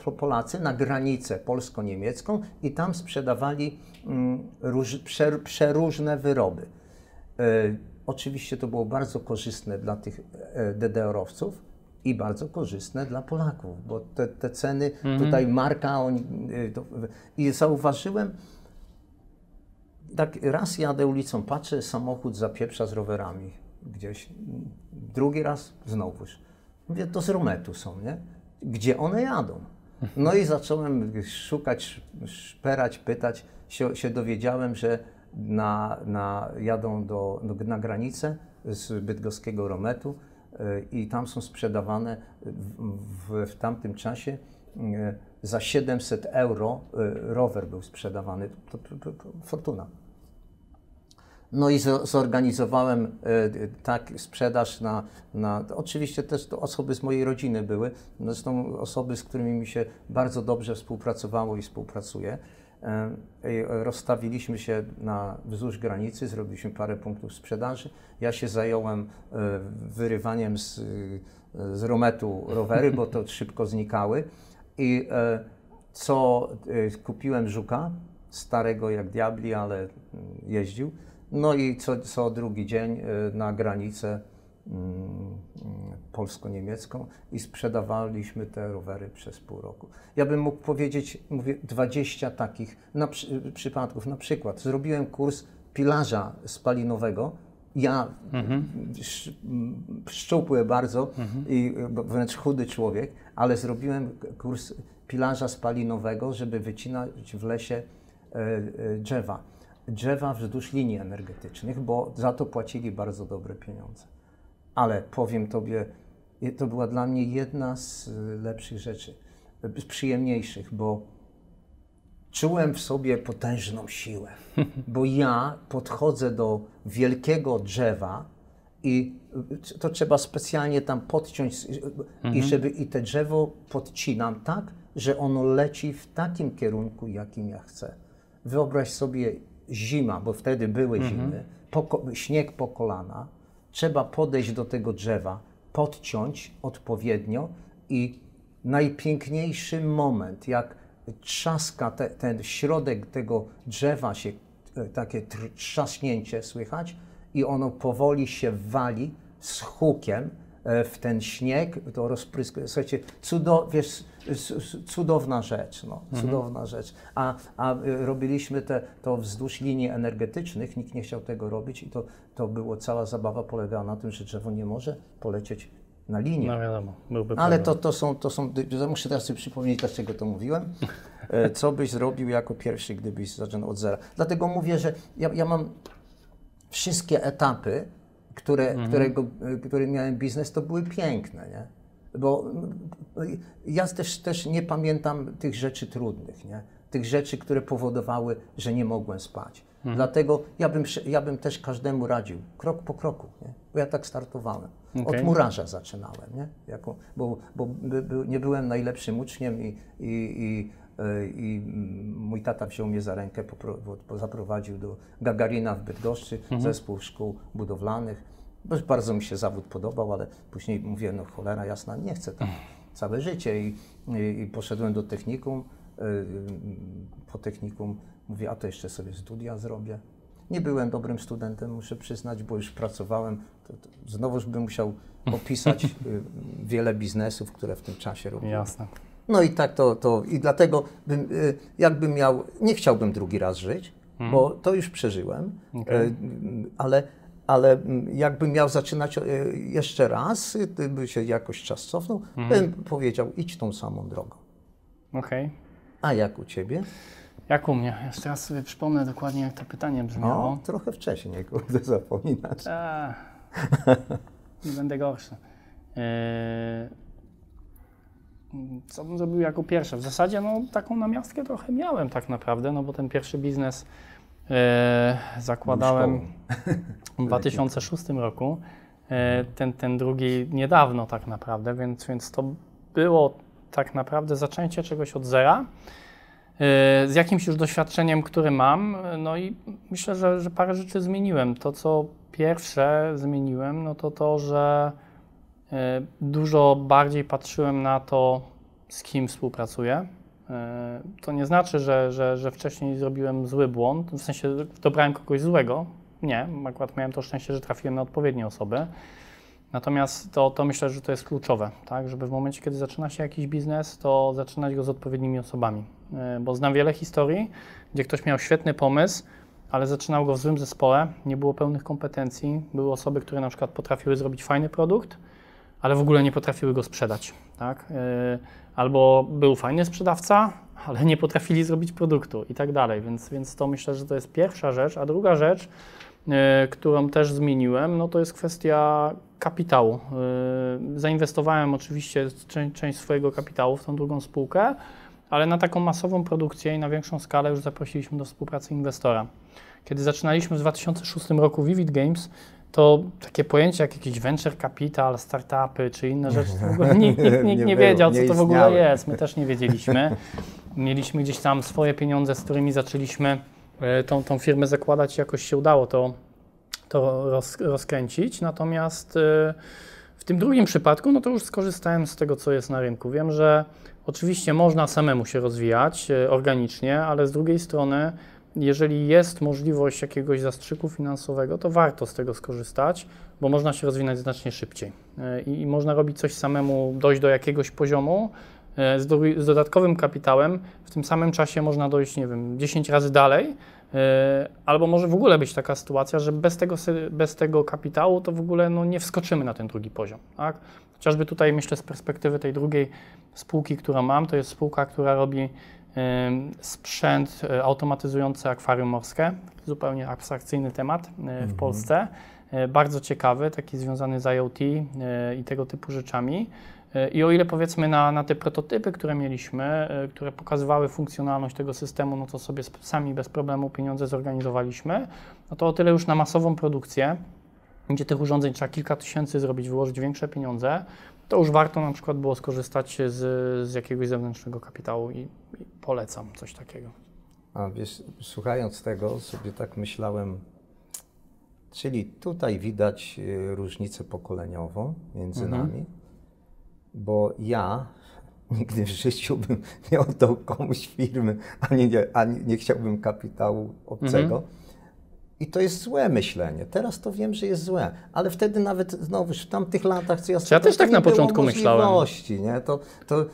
B: e, Polacy na granicę polsko-niemiecką i tam sprzedawali mm, róż, prze, przeróżne wyroby. E, oczywiście to było bardzo korzystne dla tych e, DDR-owców i bardzo korzystne dla Polaków, bo te, te ceny, tutaj marka, oni, e, to, i zauważyłem, tak raz jadę ulicą, patrzę, samochód zapieprza z rowerami gdzieś, drugi raz znowuż. Mówię, to z Rometu są, nie? Gdzie one jadą? No i zacząłem szukać, szperać, pytać, się, się dowiedziałem, że na, na, jadą do, do, na granicę z bydgoskiego Rometu y, i tam są sprzedawane w, w, w tamtym czasie y, za 700 euro y, rower był sprzedawany. To, to, to, to fortuna. No i zo- zorganizowałem e, tak sprzedaż na, na oczywiście też to osoby z mojej rodziny były, zresztą osoby, z którymi mi się bardzo dobrze współpracowało i współpracuje. E, rozstawiliśmy się na wzdłuż granicy, zrobiliśmy parę punktów sprzedaży. Ja się zająłem e, wyrywaniem z, e, z rometu rowery, bo to <laughs> szybko znikały. I co kupiłem żuka, starego jak diabli, ale mm, jeździł. No i co, co drugi dzień na granicę polsko-niemiecką i sprzedawaliśmy te rowery przez pół roku. Ja bym mógł powiedzieć, mówię, 20 takich na, przy, przypadków. Na przykład zrobiłem kurs pilarza spalinowego. Ja sz, m, szczupły bardzo i y, wręcz chudy człowiek, ale zrobiłem kurs pilarza spalinowego, żeby wycinać w lesie e, e, drzewa. Drzewa wzdłuż linii energetycznych, bo za to płacili bardzo dobre pieniądze. Ale powiem Tobie, to była dla mnie jedna z y, lepszych rzeczy, y, z przyjemniejszych, bo czułem w sobie potężną siłę, <laughs> bo ja podchodzę do wielkiego drzewa i y, to trzeba specjalnie tam podciąć i żeby i te drzewo podcinam tak, że ono leci w takim kierunku, jakim ja chcę. Wyobraź sobie zima, bo wtedy były zimy, poko- śnieg po kolana, trzeba podejść do tego drzewa, podciąć odpowiednio i najpiękniejszy moment, jak trzaska te, ten środek tego drzewa się, e, takie tr- trzaśnięcie słychać i ono powoli się wali z hukiem w ten śnieg, to rozpryskuje. Słuchajcie, cudo, wiesz, cudowna rzecz, no, cudowna rzecz. A, a y, robiliśmy te, to wzdłuż linii energetycznych, nikt nie chciał tego robić i to, to było, cała zabawa polegała na tym, że drzewo nie może polecieć na linię.
C: No wiadomo, byłby
B: Ale
C: problem.
B: to, to są, to są, muszę teraz sobie przypomnieć, dlaczego to mówiłem. E, Co byś zrobił jako pierwszy, gdybyś zaczął od zera? Dlatego mówię, że ja, ja mam wszystkie etapy, które, którego, e, którym miałem biznes, to były piękne, nie? Bo ja też, też nie pamiętam tych rzeczy trudnych, nie? Tych rzeczy, które powodowały, że nie mogłem spać. Dlatego ja bym, ja bym też każdemu radził, krok po kroku, nie? Bo ja tak startowałem. Od
C: Okej.
B: murarza zaczynałem, nie? Jako, bo bo by, by, nie byłem najlepszym uczniem i, i, i, i mm, mój tata wziął mnie za rękę, zaprowadził do Gagarina w Bydgoszczy, zespół szkół budowlanych. Bo Bardzo mi się zawód podobał, ale później mówię, no cholera jasna, nie chcę tam. całe życie i, i, i poszedłem do technikum. y, Po technikum mówię, a to jeszcze sobie studia zrobię. Nie byłem dobrym studentem, muszę przyznać, bo już pracowałem. To, to znowuż bym musiał opisać <laughs> y, wiele biznesów, które w tym czasie robiłem.
C: Jasne.
B: No i tak to, to i dlatego bym, y, jakbym miał, nie chciałbym drugi raz żyć, bo to już przeżyłem,
C: Okej.
B: y, ale, ale jakbym miał zaczynać y, jeszcze raz, y, by się jakoś czas cofnął, bym powiedział, idź tą samą drogą.
C: Okej.
B: A jak u Ciebie?
C: Jak u mnie? Jeszcze raz sobie przypomnę dokładnie, jak to pytanie brzmiało.
B: O, trochę wcześniej, kurde, zapominasz.
C: Eee, <laughs> nie będę gorszy. Eee, co bym zrobił jako pierwsze? W zasadzie no, taką namiastkę trochę miałem tak naprawdę, no bo ten pierwszy biznes e, zakładałem <laughs> w 2006 roku, e, ten, ten drugi niedawno tak naprawdę, więc, więc to było tak naprawdę zaczęcie czegoś od zera e, z jakimś już doświadczeniem, które mam. No i myślę, że, że parę rzeczy zmieniłem. To, co pierwsze zmieniłem, no to to, że dużo bardziej patrzyłem na to, z kim współpracuję. E, To nie znaczy, że, że, że wcześniej zrobiłem zły błąd, w sensie dobrałem kogoś złego. Nie, akurat miałem to szczęście, że trafiłem na odpowiednie osoby. Natomiast to, to myślę, że to jest kluczowe, tak? żeby w momencie, kiedy zaczyna się jakiś biznes, to zaczynać go z odpowiednimi osobami. E, Bo znam wiele historii, gdzie ktoś miał świetny pomysł, ale zaczynał go w złym zespole, nie było pełnych kompetencji, były osoby, które na przykład potrafiły zrobić fajny produkt, ale w ogóle nie potrafiły go sprzedać. Tak? E, Albo był fajny sprzedawca, <laughs> ale nie potrafili zrobić produktu i tak dalej. Więc, więc to myślę, że to jest pierwsza rzecz. A druga rzecz, e, którą też zmieniłem, no to jest kwestia kapitału. E, Zainwestowałem oczywiście czę- część swojego kapitału w tą drugą spółkę, ale na taką masową produkcję i na większą skalę już zaprosiliśmy do współpracy inwestora. Kiedy zaczynaliśmy w 2006 roku Vivid Games, to takie pojęcia jak jakiś venture capital, startupy czy inne rzeczy, to w ogóle <laughs> nikt, nikt, nikt nie,
B: Nie
C: wiedział,
B: było,
C: co
B: nie
C: to w ogóle jest. My też nie wiedzieliśmy. Mieliśmy gdzieś tam swoje pieniądze, z którymi zaczęliśmy e, tą, tą firmę zakładać i jakoś się udało to, to roz, rozkręcić. Natomiast e, w tym drugim przypadku, no to już skorzystałem z tego, co jest na rynku. Wiem, że oczywiście można samemu się rozwijać e, organicznie, ale z drugiej strony, jeżeli jest możliwość jakiegoś zastrzyku finansowego, to warto z tego skorzystać, bo można się rozwinąć znacznie szybciej. E, I, można robić coś samemu, dojść do jakiegoś poziomu, e, z, do, z dodatkowym kapitałem, w tym samym czasie można dojść, nie wiem, 10 razy dalej, e, albo może w ogóle być taka sytuacja, że bez tego, bez tego kapitału to w ogóle no, nie wskoczymy na ten drugi poziom. Tak? Chociażby tutaj myślę z perspektywy tej drugiej spółki, którą mam, to jest spółka, która robi sprzęt e, automatyzujący akwarium morskie, zupełnie abstrakcyjny temat e, w Polsce, E, bardzo ciekawy, taki związany z IoT i tego typu rzeczami. I o ile powiedzmy na, na te prototypy, które mieliśmy, które pokazywały funkcjonalność tego systemu, no to sobie sami bez problemu pieniądze zorganizowaliśmy, no to o tyle już na masową produkcję, gdzie tych urządzeń trzeba kilka tysięcy zrobić, wyłożyć większe pieniądze, to już warto na przykład było skorzystać z, z jakiegoś zewnętrznego kapitału i, i polecam coś takiego.
B: A wiesz, słuchając tego, sobie tak myślałem, czyli tutaj widać y, różnicę pokoleniową między
C: Mhm.
B: nami, bo ja nigdy w życiu bym <laughs> nie oddał komuś firmy, ani nie, ani nie chciałbym kapitału obcego.
C: Mhm.
B: I to jest złe myślenie. Teraz to wiem, że jest złe, ale wtedy nawet znowu w tamtych latach, co ja
C: ja też tak na początku myślałem.
B: Nie? To, to,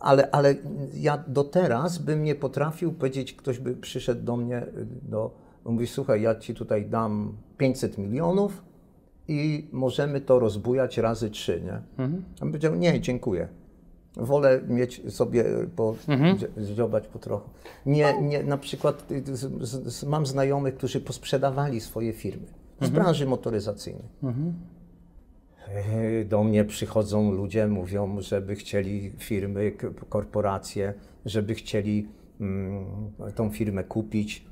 B: ale, ale ja do teraz bym nie potrafił powiedzieć, ktoś by przyszedł do mnie, do, mówi, słuchaj, ja ci tutaj dam 500 milionów i możemy to rozbujać razy trzy, nie?
C: Mhm.
B: Ja bym powiedział, nie, dziękuję. Wolę mieć sobie, po,
C: Mhm.
B: zdziobać po trochu. Nie, nie, na przykład y, z, z, mam znajomych, którzy posprzedawali swoje firmy z branży motoryzacyjnej. E, Do mnie przychodzą ludzie, mówią, żeby chcieli firmy, korporacje, żeby chcieli mm, tą firmę kupić.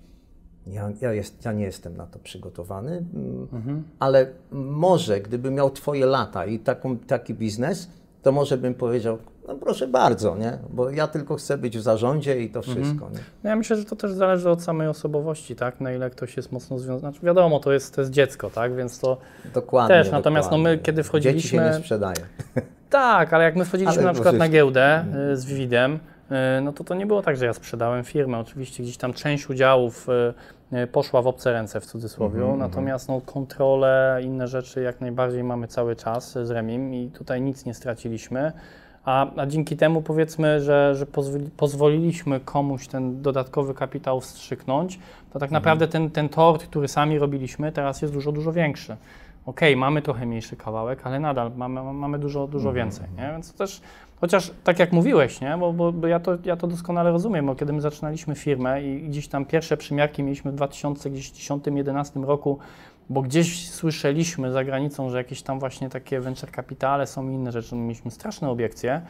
B: Ja, ja, jest, ja nie jestem na to przygotowany, mm, ale może gdybym miał Twoje lata i taką, taki biznes, to może bym powiedział, no proszę bardzo, nie? bo ja tylko chcę być w zarządzie i to wszystko. Nie?
C: No ja myślę, że to też zależy od samej osobowości, tak? Na ile ktoś jest mocno związany. Znaczy wiadomo, to jest, to jest dziecko, tak? Więc to
B: Dokładnie.
C: Też, natomiast no my,
B: dokładnie.
C: kiedy
B: Dzieci się nie
C: wchodziliśmy-
B: sprzedaje. <laughs>
C: Tak, ale jak my wchodziliśmy
B: Ale
C: na przykład na giełdę y, z Vividem, y, no to to nie było tak, że ja sprzedałem firmę. Oczywiście gdzieś tam część udziałów y, poszła w obce ręce w cudzysłowie,
B: Mhm,
C: natomiast no, kontrole, inne rzeczy jak najbardziej mamy cały czas z Remim i tutaj nic nie straciliśmy. A, a dzięki temu powiedzmy, że, że pozwoli, pozwoliliśmy komuś ten dodatkowy kapitał wstrzyknąć, to tak naprawdę ten, ten tort, który sami robiliśmy, teraz jest dużo, dużo większy. Okej, mamy trochę mniejszy kawałek, ale nadal mamy, mamy dużo, dużo więcej, nie? Więc to też, chociaż tak jak mówiłeś, nie? Bo, bo, bo ja, to, ja to doskonale rozumiem, bo kiedy my zaczynaliśmy firmę i gdzieś tam pierwsze przymiarki mieliśmy w 2010-2011 roku, bo gdzieś słyszeliśmy za granicą, że jakieś tam właśnie takie venture capitale są i inne rzeczy. Mieliśmy straszne obiekcje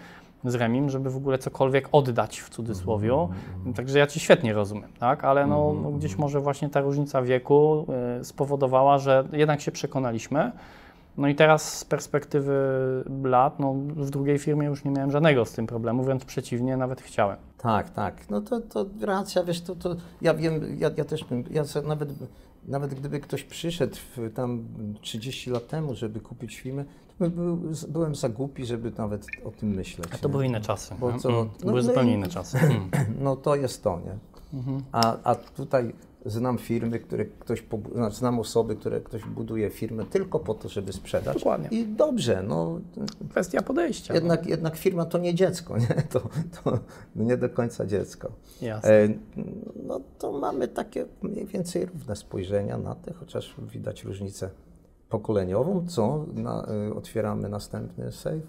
C: z Remim, żeby w ogóle cokolwiek oddać w cudzysłowie. Także ja Cię świetnie rozumiem, tak? Ale no, no gdzieś może właśnie ta różnica wieku y, spowodowała, że jednak się przekonaliśmy. No i teraz z perspektywy lat, no w drugiej firmie już nie miałem żadnego z tym problemu, wręcz przeciwnie, nawet chciałem.
B: Tak, tak. No to, to racja, wiesz, to, to ja wiem, ja, ja też bym, ja nawet, nawet gdyby ktoś przyszedł w, tam 30 lat temu, żeby kupić firmę, to by był, byłem za głupi, żeby nawet o tym myśleć.
C: A to
B: nie?
C: były inne czasy.
B: Bo co-
C: Mm, to
B: no
C: były
B: my-
C: zupełnie inne czasy. Mm. <clears throat>
B: No to jest to, nie?
C: Mhm.
B: A, a tutaj znam firmy, które ktoś, znaczy znam osoby, które ktoś buduje firmę tylko po to, żeby sprzedać.
C: Dokładnie.
B: I dobrze, no
C: Kwestia podejścia.
B: jednak, jednak firma to nie dziecko, nie? <laughs> To, to nie do końca dziecko.
C: No. Jasne.
B: E, No to mamy takie mniej więcej równe spojrzenia na te, chociaż widać różnicę pokoleniową. Co? Na, y, otwieramy następny save.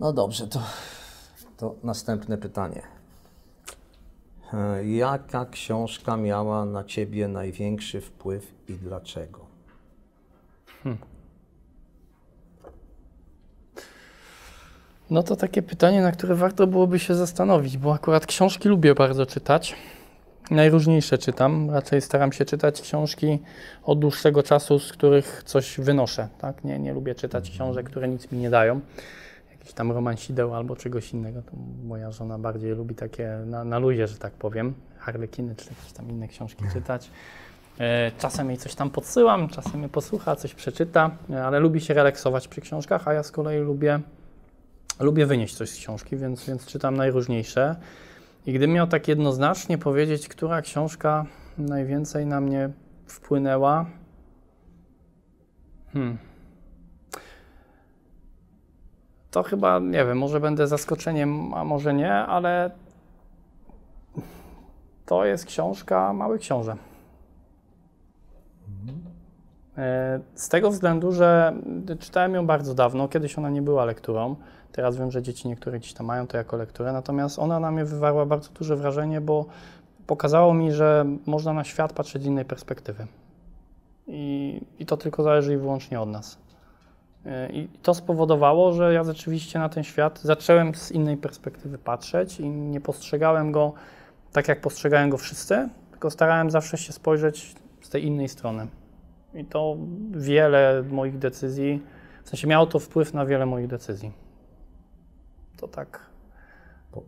B: No dobrze, to, to następne pytanie. E, Jaka książka miała na ciebie największy wpływ i dlaczego?
C: No to takie pytanie, na które warto byłoby się zastanowić, bo akurat książki lubię bardzo czytać. Najróżniejsze czytam. Raczej staram się czytać książki od dłuższego czasu, z których coś wynoszę. Tak? Nie, nie lubię czytać książek, które nic mi nie dają. Jakiś tam romansideł albo czegoś innego. To moja żona bardziej lubi takie na, na luzie, że tak powiem. Harlekiny czy jakieś tam inne książki czytać. E, Czasem jej coś tam podsyłam, czasem je posłucha, coś przeczyta, e, ale lubi się relaksować przy książkach, a ja z kolei lubię Lubię wynieść coś z książki, więc, więc czytam najróżniejsze. I gdybym miał tak jednoznacznie powiedzieć, która książka najwięcej na mnie wpłynęła. Hmm. To chyba, nie wiem, może będę zaskoczeniem, a może nie, ale to jest książka Mały Książę. E, Z tego względu, że czytałem ją bardzo dawno, kiedyś ona nie była lekturą. Teraz wiem, że dzieci niektóre gdzieś tam mają to jako lekturę, natomiast ona na mnie wywarła bardzo duże wrażenie, bo pokazało mi, że można na świat patrzeć z innej perspektywy. I, i to tylko zależy i wyłącznie od nas. E, I to spowodowało, że ja rzeczywiście na ten świat zacząłem z innej perspektywy patrzeć i nie postrzegałem go tak, jak postrzegałem go wszyscy, tylko starałem zawsze się spojrzeć z tej innej strony. I to wiele moich decyzji, w sensie miało to wpływ na wiele moich decyzji. To tak.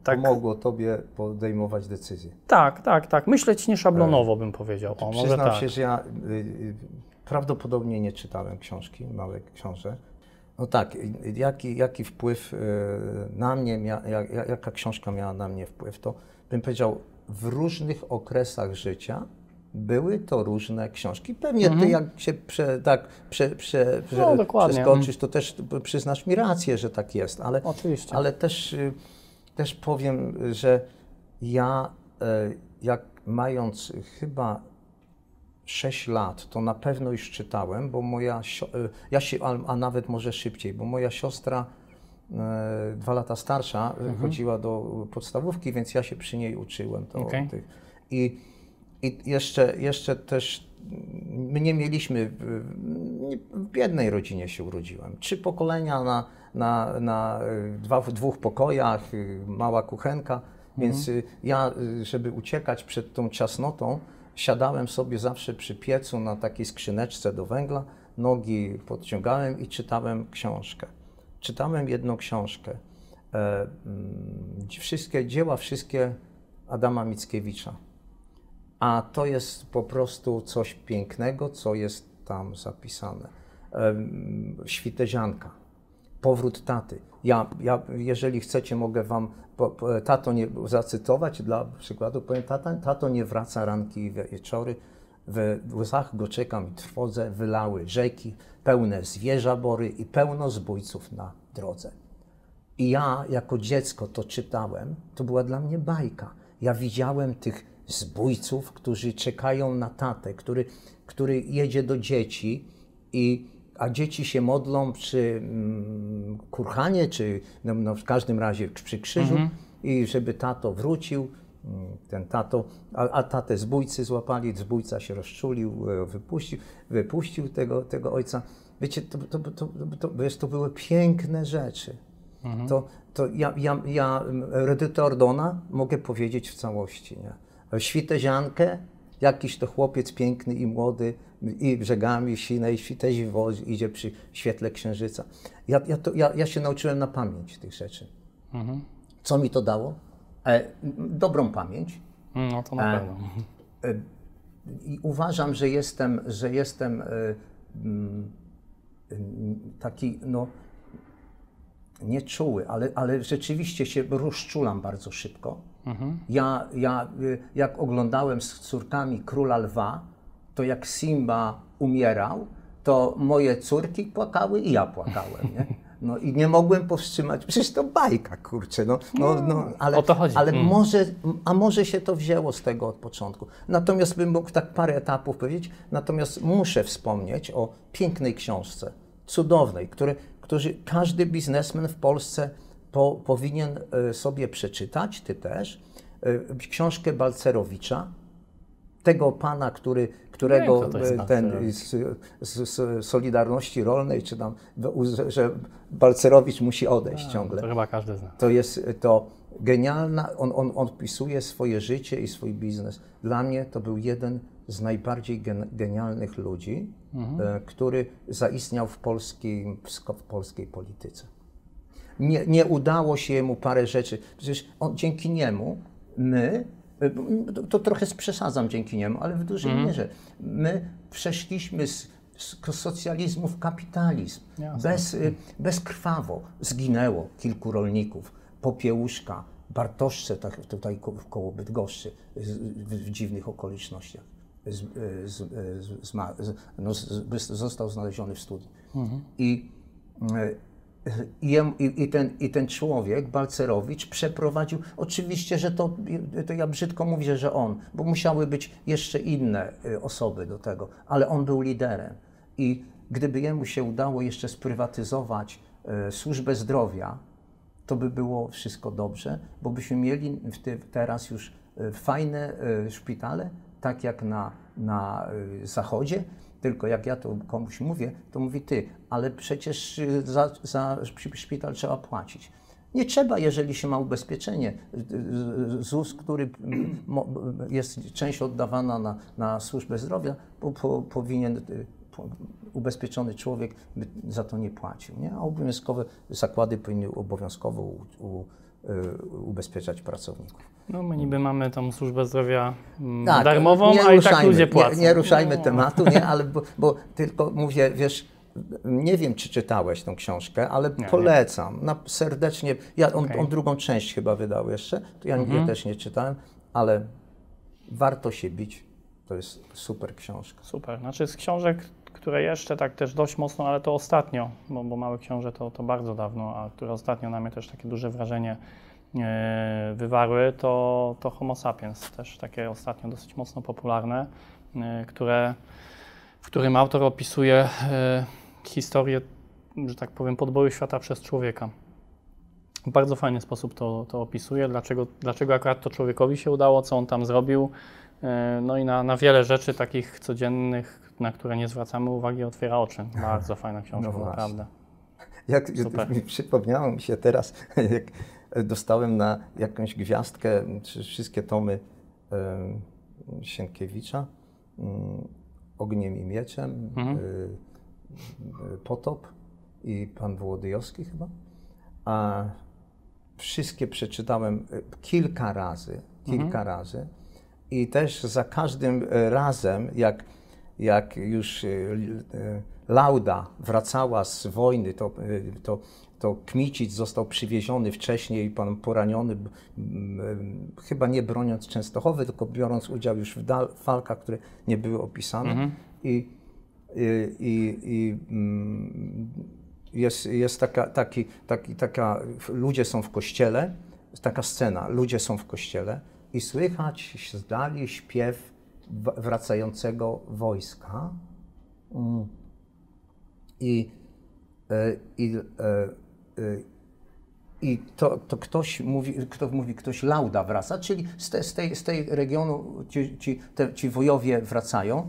C: Tak.
B: Pomogło tobie podejmować decyzje.
C: Tak, tak, tak. Myśleć nieszablonowo bym powiedział. O, może
B: Przyznam
C: tak.
B: się, że ja y, y, prawdopodobnie nie czytałem książki, małe książę. No tak, jaki, jaki wpływ y, na mnie, mia, jak, jak- jaka książka miała na mnie wpływ, to bym powiedział, w różnych okresach życia były to różne książki. Pewnie ty jak się prze, tak prze, prze, prze,
C: Mhm. No,
B: przeskoczysz, to też przyznasz mi rację, że tak jest, ale
C: Oczywiście.
B: ale też, y, też powiem, że ja, e, jak mając chyba 6 lat, to na pewno już czytałem, bo moja, e, ja się, a, nawet może szybciej, bo moja siostra e, dwa lata starsza e, chodziła do podstawówki, więc ja się przy niej uczyłem. To,
C: Okej.
B: tych. I, I jeszcze, jeszcze też my nie mieliśmy, w- biednej rodzinie się urodziłem. Trzy pokolenia na, na, na dwa, w dwóch pokojach, mała kuchenka, więc y, ja, żeby uciekać przed tą ciasnotą, siadałem sobie zawsze przy piecu na takiej skrzyneczce do węgla, nogi podciągałem i czytałem książkę. Czytałem jedną książkę. E, mm, wszystkie dzieła, wszystkie Adama Mickiewicza. A to jest po prostu coś pięknego, co jest tam zapisane. Em, Świtezianka. Powrót taty. Ja, ja jeżeli chcecie, mogę wam po, po, tato nie, zacytować dla przykładu. Powiem, tata, tato nie wraca ranki i wieczory. We łzach go czekam i trwodze, wylały rzeki, pełne zwierza bory i pełno zbójców na drodze. I ja jako dziecko to czytałem, to była dla mnie bajka. Ja widziałem tych zbójców, którzy czekają na tatę, który, który jedzie do dzieci, i, a dzieci się modlą przy mm, kurhanie, czy no, no, w każdym razie przy krzyżu, i żeby tato wrócił. Mm, Ten tato, a, a tatę zbójcy złapali, zbójca się rozczulił, e, wypuścił, wypuścił tego, tego ojca. Wiecie, to, to, to, to, to, wiesz, to były piękne rzeczy. To, to ja, ja, ja Redytę Ordona mogę powiedzieć w całości. Nie? Świteziankę, jakiś to chłopiec piękny i młody i brzegami sinej, świtezi woz idzie przy świetle księżyca. Ja, ja, to, ja, ja się nauczyłem na pamięć tych rzeczy. Co mi to dało? E, dobrą pamięć.
C: No to na
B: E,
C: pewno.
B: I uważam, że jestem, że jestem e, mm, mm, taki, no, nieczuły, ale, ale rzeczywiście się rozczulam bardzo szybko. Ja, ja, y, jak oglądałem z córkami Króla Lwa, to jak Simba umierał, to moje córki płakały i ja płakałem, nie? No i nie mogłem powstrzymać, przecież to bajka, kurczę, no, no, no ale,
C: o to chodzi.
B: ale
C: Mm.
B: może, a może się to wzięło z tego od początku. Natomiast bym mógł tak parę etapów powiedzieć, natomiast muszę wspomnieć o pięknej książce, cudownej, którzy, każdy biznesmen w Polsce po, powinien e, sobie przeczytać, ty też, e, książkę Balcerowicza, tego pana, który, którego
C: Wiem, jest
B: e, ten z, z, z Solidarności Rolnej, czy tam, że Balcerowicz musi odejść ciągle.
C: To chyba każdy zna.
B: To jest to genialna, on, on opisuje swoje życie i swój biznes. Dla mnie to był jeden z najbardziej gen, genialnych ludzi, e, który zaistniał w, polskiej, w polskiej polityce. Nie, nie udało się mu parę rzeczy. Przecież on, dzięki niemu my, to, to trochę przesadzam dzięki niemu, ale w dużej mierze, my przeszliśmy z, z socjalizmu w kapitalizm.
C: Jasne.
B: Bez, y, bezkrwawo zginęło kilku rolników. Popiełuszka, Bartoszce, tak tutaj ko- koło Bydgoszczy, w, w dziwnych okolicznościach. Z, y, z, y, z, no, został znaleziony w studni. I, y, i, i, ten, I ten człowiek, Balcerowicz, przeprowadził, oczywiście, że to, to ja brzydko mówię, że on, bo musiały być jeszcze inne y, osoby do tego, ale on był liderem. I gdyby jemu się udało jeszcze sprywatyzować y, służbę zdrowia, to by było wszystko dobrze, bo byśmy mieli teraz już y, fajne szpitale, tak jak na, na zachodzie, tylko jak ja to komuś mówię, to mówi ty, ale przecież y, za, za szpi- szpital trzeba płacić. Nie trzeba, jeżeli się ma ubezpieczenie. Y, y, ZUS, który <clears throat> jest część oddawana na, na służbę zdrowia, po, po, powinien po- ubezpieczony człowiek za to nie płacił. Nie? A obowiązkowe zakłady powinny obowiązkowo u, u, ubezpieczać pracowników.
C: No my niby mamy tą służbę zdrowia mm,
B: Tak,
C: darmową, a i tak ludzie płacą.
B: Nie, nie ruszajmy
C: No.
B: tematu, nie, ale bo, bo tylko mówię, wiesz, nie wiem, czy czytałeś tą książkę, ale
C: nie.
B: polecam. Na, serdecznie. Ja, on,
C: Okej.
B: on drugą część chyba wydał jeszcze, to ja
C: Mhm.
B: też nie czytałem, ale warto się bić. To jest super książka.
C: Super. Znaczy z książek, które jeszcze tak też dość mocno, ale to ostatnio, bo, bo Małe Książę to, to bardzo dawno, a które ostatnio na mnie też takie duże wrażenie e, wywarły, to, to Homo sapiens, też takie ostatnio dosyć mocno popularne, e, które, w którym autor opisuje e, historię, że tak powiem, podboju świata przez człowieka. W bardzo fajny sposób to, to opisuje, dlaczego, dlaczego akurat to człowiekowi się udało, co on tam zrobił, No i na, na wiele rzeczy takich codziennych, na które nie zwracamy uwagi, otwiera oczy. <laughs> Bardzo fajna książka,
B: No
C: naprawdę.
B: Jak
C: Super.
B: mi przypomniało mi się teraz, <laughs> jak dostałem na jakąś gwiazdkę czy wszystkie tomy Sienkiewicza, mm, Ogniem i Mieczem,
C: Mhm.
B: y, y, Potop i Pan Wołodyjowski chyba. A wszystkie przeczytałem y, kilka razy, kilka razy i też za każdym razem, jak jak już y, y, Lauda wracała z wojny, to, y, to, to Kmicic został przywieziony wcześniej, pan poraniony, chyba nie broniąc Częstochowy, tylko biorąc udział już w walkach, które nie były opisane. I, i, i, i mm, jest, jest taka, taki, taki, taka, ludzie są w kościele, taka scena, ludzie są w kościele i słychać z dali śpiew wracającego wojska. Mm. I, e, i, e, e, i to, to ktoś mówi, kto mówi, ktoś lauda wraca, czyli z, te, z, tej, z tej regionu ci, ci, te, ci wojowie wracają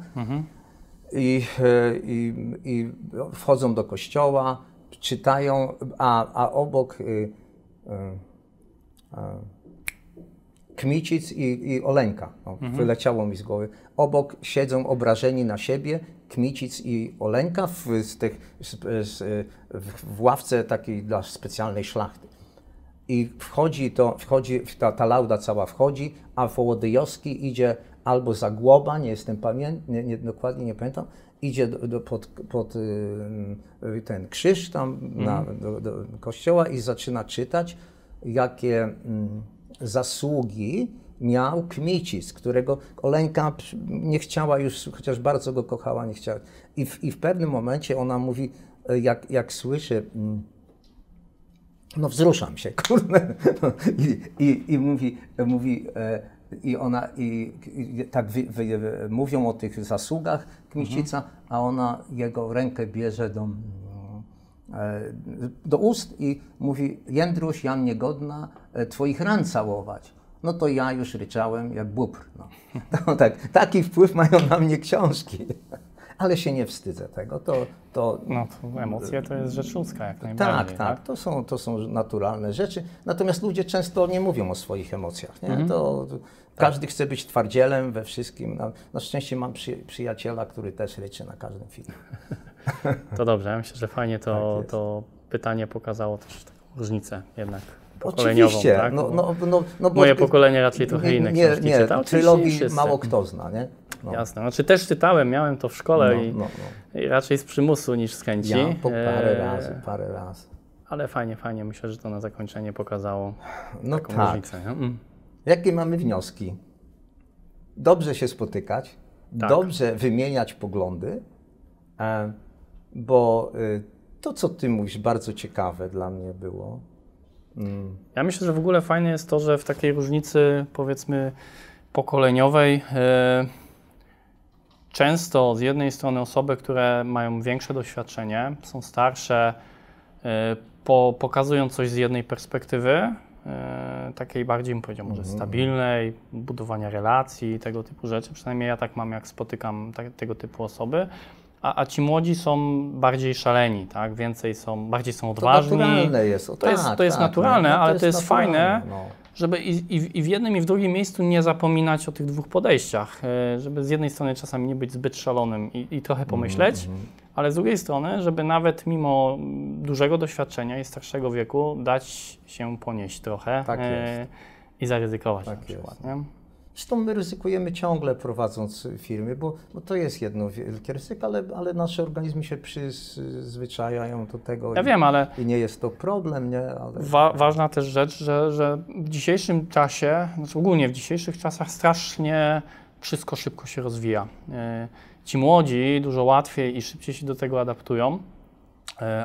B: i, e, i, i wchodzą do kościoła, czytają, a, a obok y, y, Kmicic i, i Oleńka, o, wyleciało mi z głowy. Obok siedzą obrażeni na siebie Kmicic i Oleńka w, z tych, z, z, w, ławce takiej dla specjalnej szlachty. I wchodzi to, wchodzi, ta, ta lauda cała wchodzi, a Wołodyjowski idzie albo za głoba, nie jestem pamiętny, nie, nie, dokładnie nie pamiętam, idzie do, do, pod, pod y, ten krzyż tam na, do, do kościoła i zaczyna czytać, jakie mm, zasługi miał Kmicic, którego Oleńka nie chciała już, chociaż bardzo go kochała, nie chciała. I w, i w pewnym momencie ona mówi, y, jak, jak słyszy, mm, no wzruszam się, <laughs> kurde. I, i, i mówi, mówi e, i ona, i, i tak wy, wy, wy, mówią o tych zasługach Kmicica, a ona jego rękę bierze do, e, do ust i mówi, Jędruś, ja niegodna e, twoich ran całować. No to ja już ryczałem jak bóbr. No. <laughs> To, tak, taki wpływ mają na mnie książki. <laughs> Ale się nie wstydzę tego. To, to,
C: No to emocje to jest rzecz ludzka jak
B: tak,
C: najbardziej.
B: tak, To, są, to są naturalne rzeczy. Natomiast ludzie często nie mówią o swoich emocjach. Nie? To, to każdy chce być twardzielem we wszystkim. Na, na szczęście mam przy, przyjaciela, który też ryczy na każdym filmie. <laughs>
C: To dobrze, ja myślę, że fajnie to,
B: Tak
C: to pytanie pokazało też taką różnicę jednak pokoleniową.
B: Oczywiście.
C: tak?
B: No,
C: Bo
B: no, no, no, bo
C: Moje pokolenie raczej trochę inne
B: nie,
C: książki
B: nie,
C: nie
B: Trylogii
C: wszyscy.
B: mało kto zna, nie? No,
C: Jasne, znaczy też czytałem, miałem to w szkole
B: no,
C: i,
B: no, no.
C: i raczej z przymusu niż z chęci.
B: Ja po parę
C: E,
B: razy, parę razy.
C: Ale fajnie, fajnie. Myślę, że to na zakończenie pokazało
B: No
C: taką
B: tak.
C: różnicę. Mm.
B: Jakie mamy wnioski? Dobrze się spotykać,
C: Tak.
B: dobrze wymieniać poglądy, e, bo y, to, co ty mówisz, bardzo ciekawe dla mnie było. Mm,
C: Ja myślę, że w ogóle fajne jest to, że w takiej różnicy powiedzmy pokoleniowej e, często z jednej strony osoby, które mają większe doświadczenie, są starsze, e, po, pokazują coś z jednej perspektywy, takiej bardziej bym powiedział może stabilnej, budowania relacji, tego typu rzeczy. Przynajmniej ja tak mam, jak spotykam tak, tego typu osoby. A, a ci młodzi są bardziej szaleni, tak? Więcej są, bardziej są
B: To
C: odważni.
B: naturalne jest. O,
C: To jest-
B: tak,
C: to jest
B: tak,
C: naturalne,
B: no,
C: ale to jest fajne.
B: No.
C: Żeby i, i, w- i w jednym, i w drugim miejscu nie zapominać o tych dwóch podejściach. e, Żeby z jednej strony czasami nie być zbyt szalonym i, i trochę pomyśleć,
B: Mhm,
C: ale z drugiej strony, żeby nawet mimo mm, dużego doświadczenia i starszego wieku dać się ponieść trochę
B: Tak
C: e,
B: jest.
C: i zaryzykować
B: Tak
C: na przykład.
B: jest.
C: Nie?
B: Zresztą my ryzykujemy ciągle prowadząc firmy, bo, bo to jest jedno wielkie ryzyko, ale, ale nasze organizmy się przyzwyczajają do tego
C: Ja
B: i,
C: wiem, ale
B: i nie jest to problem, nie? Ale...
C: Wa ważna też rzecz, że, że w dzisiejszym czasie, znaczy ogólnie w dzisiejszych czasach strasznie wszystko szybko się rozwija. E, Ci młodzi dużo łatwiej i szybciej się do tego adaptują,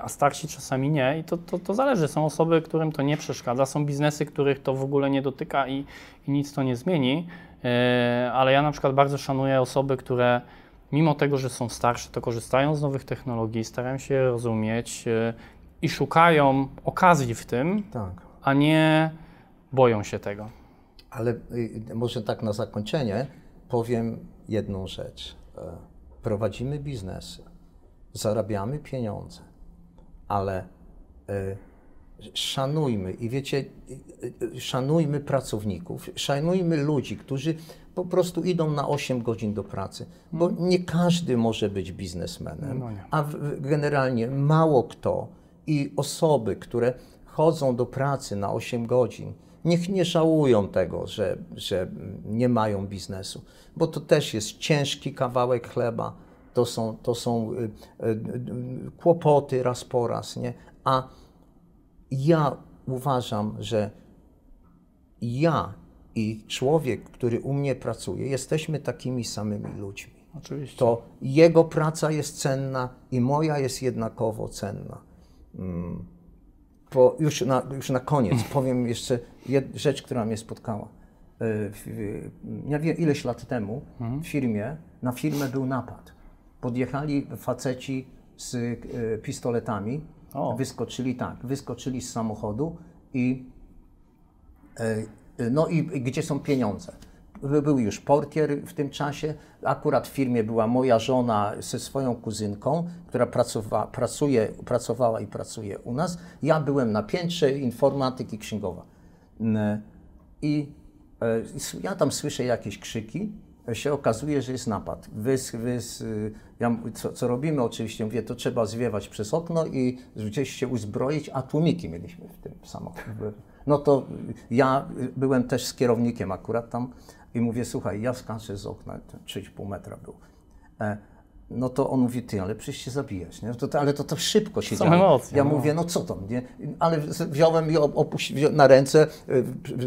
C: a starsi czasami nie i to, to, to zależy. Są osoby, którym to nie przeszkadza, są biznesy, których to w ogóle nie dotyka i, i nic to nie zmieni, E, ale ja na przykład bardzo szanuję osoby, które mimo tego, że są starsze, to korzystają z nowych technologii, starają się je rozumieć e, i szukają okazji w tym,
B: Tak.
C: a nie boją się tego.
B: Ale y, może tak na zakończenie powiem jedną rzecz. E, Prowadzimy biznesy, zarabiamy pieniądze, ale e, szanujmy i wiecie, y, y, szanujmy pracowników, szanujmy ludzi, którzy po prostu idą na 8 godzin do pracy, bo nie każdy może być biznesmenem,
C: No
B: a w- generalnie mało kto i osoby, które chodzą do pracy na 8 godzin, niech nie żałują tego, że, że nie mają biznesu, bo to też jest ciężki kawałek chleba, to są, to są y, y, y, kłopoty raz po raz, nie? A ja uważam, że ja i człowiek, który u mnie pracuje, jesteśmy takimi samymi ludźmi.
C: Oczywiście.
B: To jego praca jest cenna i moja jest jednakowo cenna. Mm. Po, już, na, już na koniec <laughs> powiem jeszcze jed, rzecz, która mnie spotkała. W- w- Ja wiem, ileś lat temu w firmie, na firmę był napad. Podjechali faceci z y, pistoletami,
C: O.
B: wyskoczyli tak, wyskoczyli z samochodu i E, No i gdzie są pieniądze? By- Był już portier w tym czasie. Akurat w firmie była moja żona ze swoją kuzynką, która pracowa, pracuje, pracowała i pracuje u nas. Ja byłem na piętrze, informatyk i księgowa. I e, ja tam słyszę jakieś krzyki. E, Się okazuje, że jest napad. Wys, wys, ja, co, co robimy oczywiście? Mówię, to trzeba zwiewać przez okno i gdzieś się uzbroić, a tłumiki mieliśmy w tym samochodzie. No to ja byłem też z kierownikiem akurat tam i mówię, słuchaj, ja skaczę z okna, to 3,5 metra był. E, no to on mówi, ty, ale przecież się zabijesz, nie? To, to, ale to, to szybko się działo.
C: emocje,
B: Ja
C: no.
B: mówię, no co to, nie? Ale wziąłem i opuści, na ręce,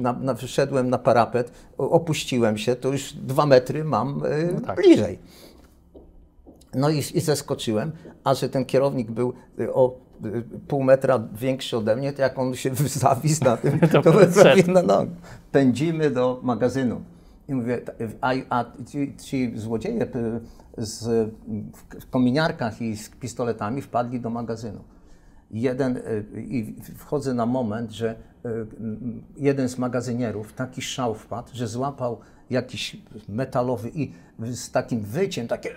B: na, na, wyszedłem na parapet, opuściłem się, to już dwa metry mam y,
C: No tak.
B: bliżej. No i, i zeskoczyłem, a że ten kierownik był y, o y, pół metra większy ode mnie, to jak on się zawisł na tym, <laughs>
C: To
B: to prawie na nogi. Pędzimy do magazynu. I mówię, ta- a, a ci, ci złodzieje y, z, w, kominiarkach i z pistoletami wpadli do magazynu. Jeden, y, i wchodzę na moment, że y, jeden z magazynierów taki szał wpadł, że złapał jakiś metalowy i z takim wyciem, takie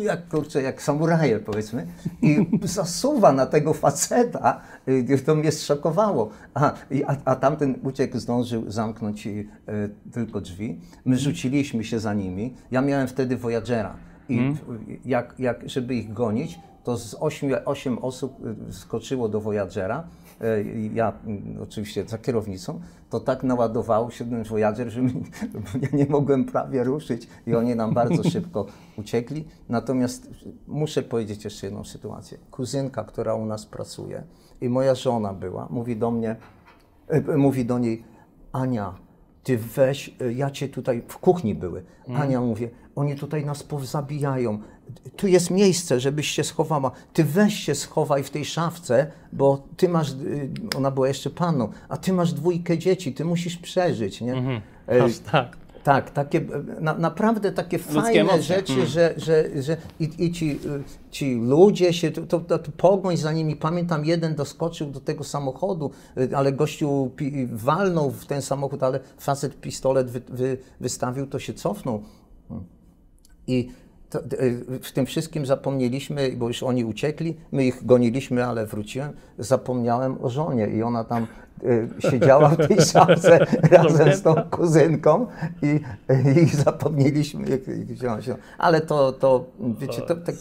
B: jak kurczę, jak samuraje powiedzmy, i <laughs> zasuwa na tego faceta, y, to mnie zszokowało. A, a, a tamten uciekł, zdążył zamknąć y, tylko drzwi. My rzuciliśmy się za nimi. Ja miałem wtedy Voyagera i jak, jak, żeby ich gonić, to z 8, osiem osób y, skoczyło do Voyagera, ja mm, oczywiście za kierownicą, to tak naładował się ten Voyager, że mi, <laughs> ja nie mogłem prawie ruszyć i oni nam bardzo <laughs> szybko uciekli. Natomiast muszę powiedzieć jeszcze jedną sytuację. Kuzynka, która u nas pracuje i moja żona była, mówi do mnie, e, mówi do niej, Ania, ty weź, e, ja cię tutaj, w kuchni były. Ania mówię, oni tutaj nas pozabijają. Tu jest miejsce, żebyś się schowała. Ty weź się schowaj w tej szafce, bo ty masz, y, ona była jeszcze panną, a ty masz dwójkę dzieci, ty musisz przeżyć, nie? E,
C: Aż tak.
B: tak, takie, e, na, naprawdę takie fajne
C: emocje.
B: rzeczy, że, że, że i, i ci, y, ci ludzie się, to, to, to pogoń za nimi, pamiętam jeden doskoczył do tego samochodu, y, ale gościu pi, walnął w ten samochód, ale facet pistolet wy, wy, wystawił, to się cofnął. I to, y, w tym wszystkim zapomnieliśmy, bo już oni uciekli, my ich goniliśmy, ale wróciłem, zapomniałem o żonie i ona tam siedziała w tej szafce <laughs> razem z tą kuzynką i, i zapomnieliśmy, jak, się. Ale to, to wiecie, to tak,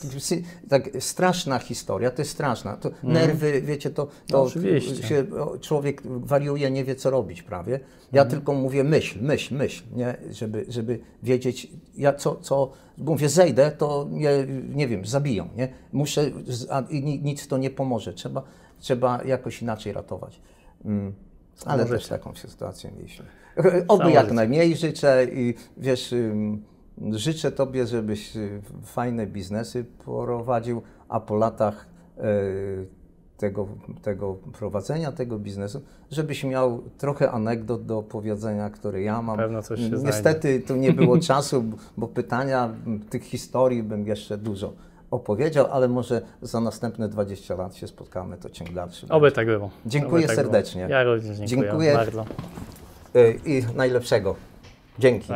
B: tak straszna historia, to jest straszna. To nerwy, wiecie, to, to
C: No,
B: się człowiek wariuje, nie wie co robić prawie. Ja tylko mówię myśl, myśl, myśl, nie? Żeby, żeby wiedzieć, ja co, co, mówię zejdę, to mnie, nie wiem, zabiją, nie? Muszę, a, nic to nie pomoże, trzeba, trzeba jakoś inaczej ratować. Mm. Ale też taką sytuację mieliśmy. <laughs> Oby jak
C: życie.
B: najmniej życzę i wiesz, życzę Tobie, żebyś y, fajne biznesy prowadził, a po latach y, tego, tego prowadzenia tego biznesu, żebyś miał trochę anegdot do opowiedzenia, które ja mam.
C: Pewno coś się znajdzie.
B: Niestety tu nie było <laughs> czasu, bo pytania, tych historii bym jeszcze dużo opowiedział, ale może za następne 20 lat się spotkamy, to ciąg dalszy.
C: Oby tak było.
B: Dziękuję
C: tak
B: serdecznie.
C: Było. Ja również dziękuję,
B: Dziękuję.
C: bardzo.
B: Y, I najlepszego.
C: Dzięki.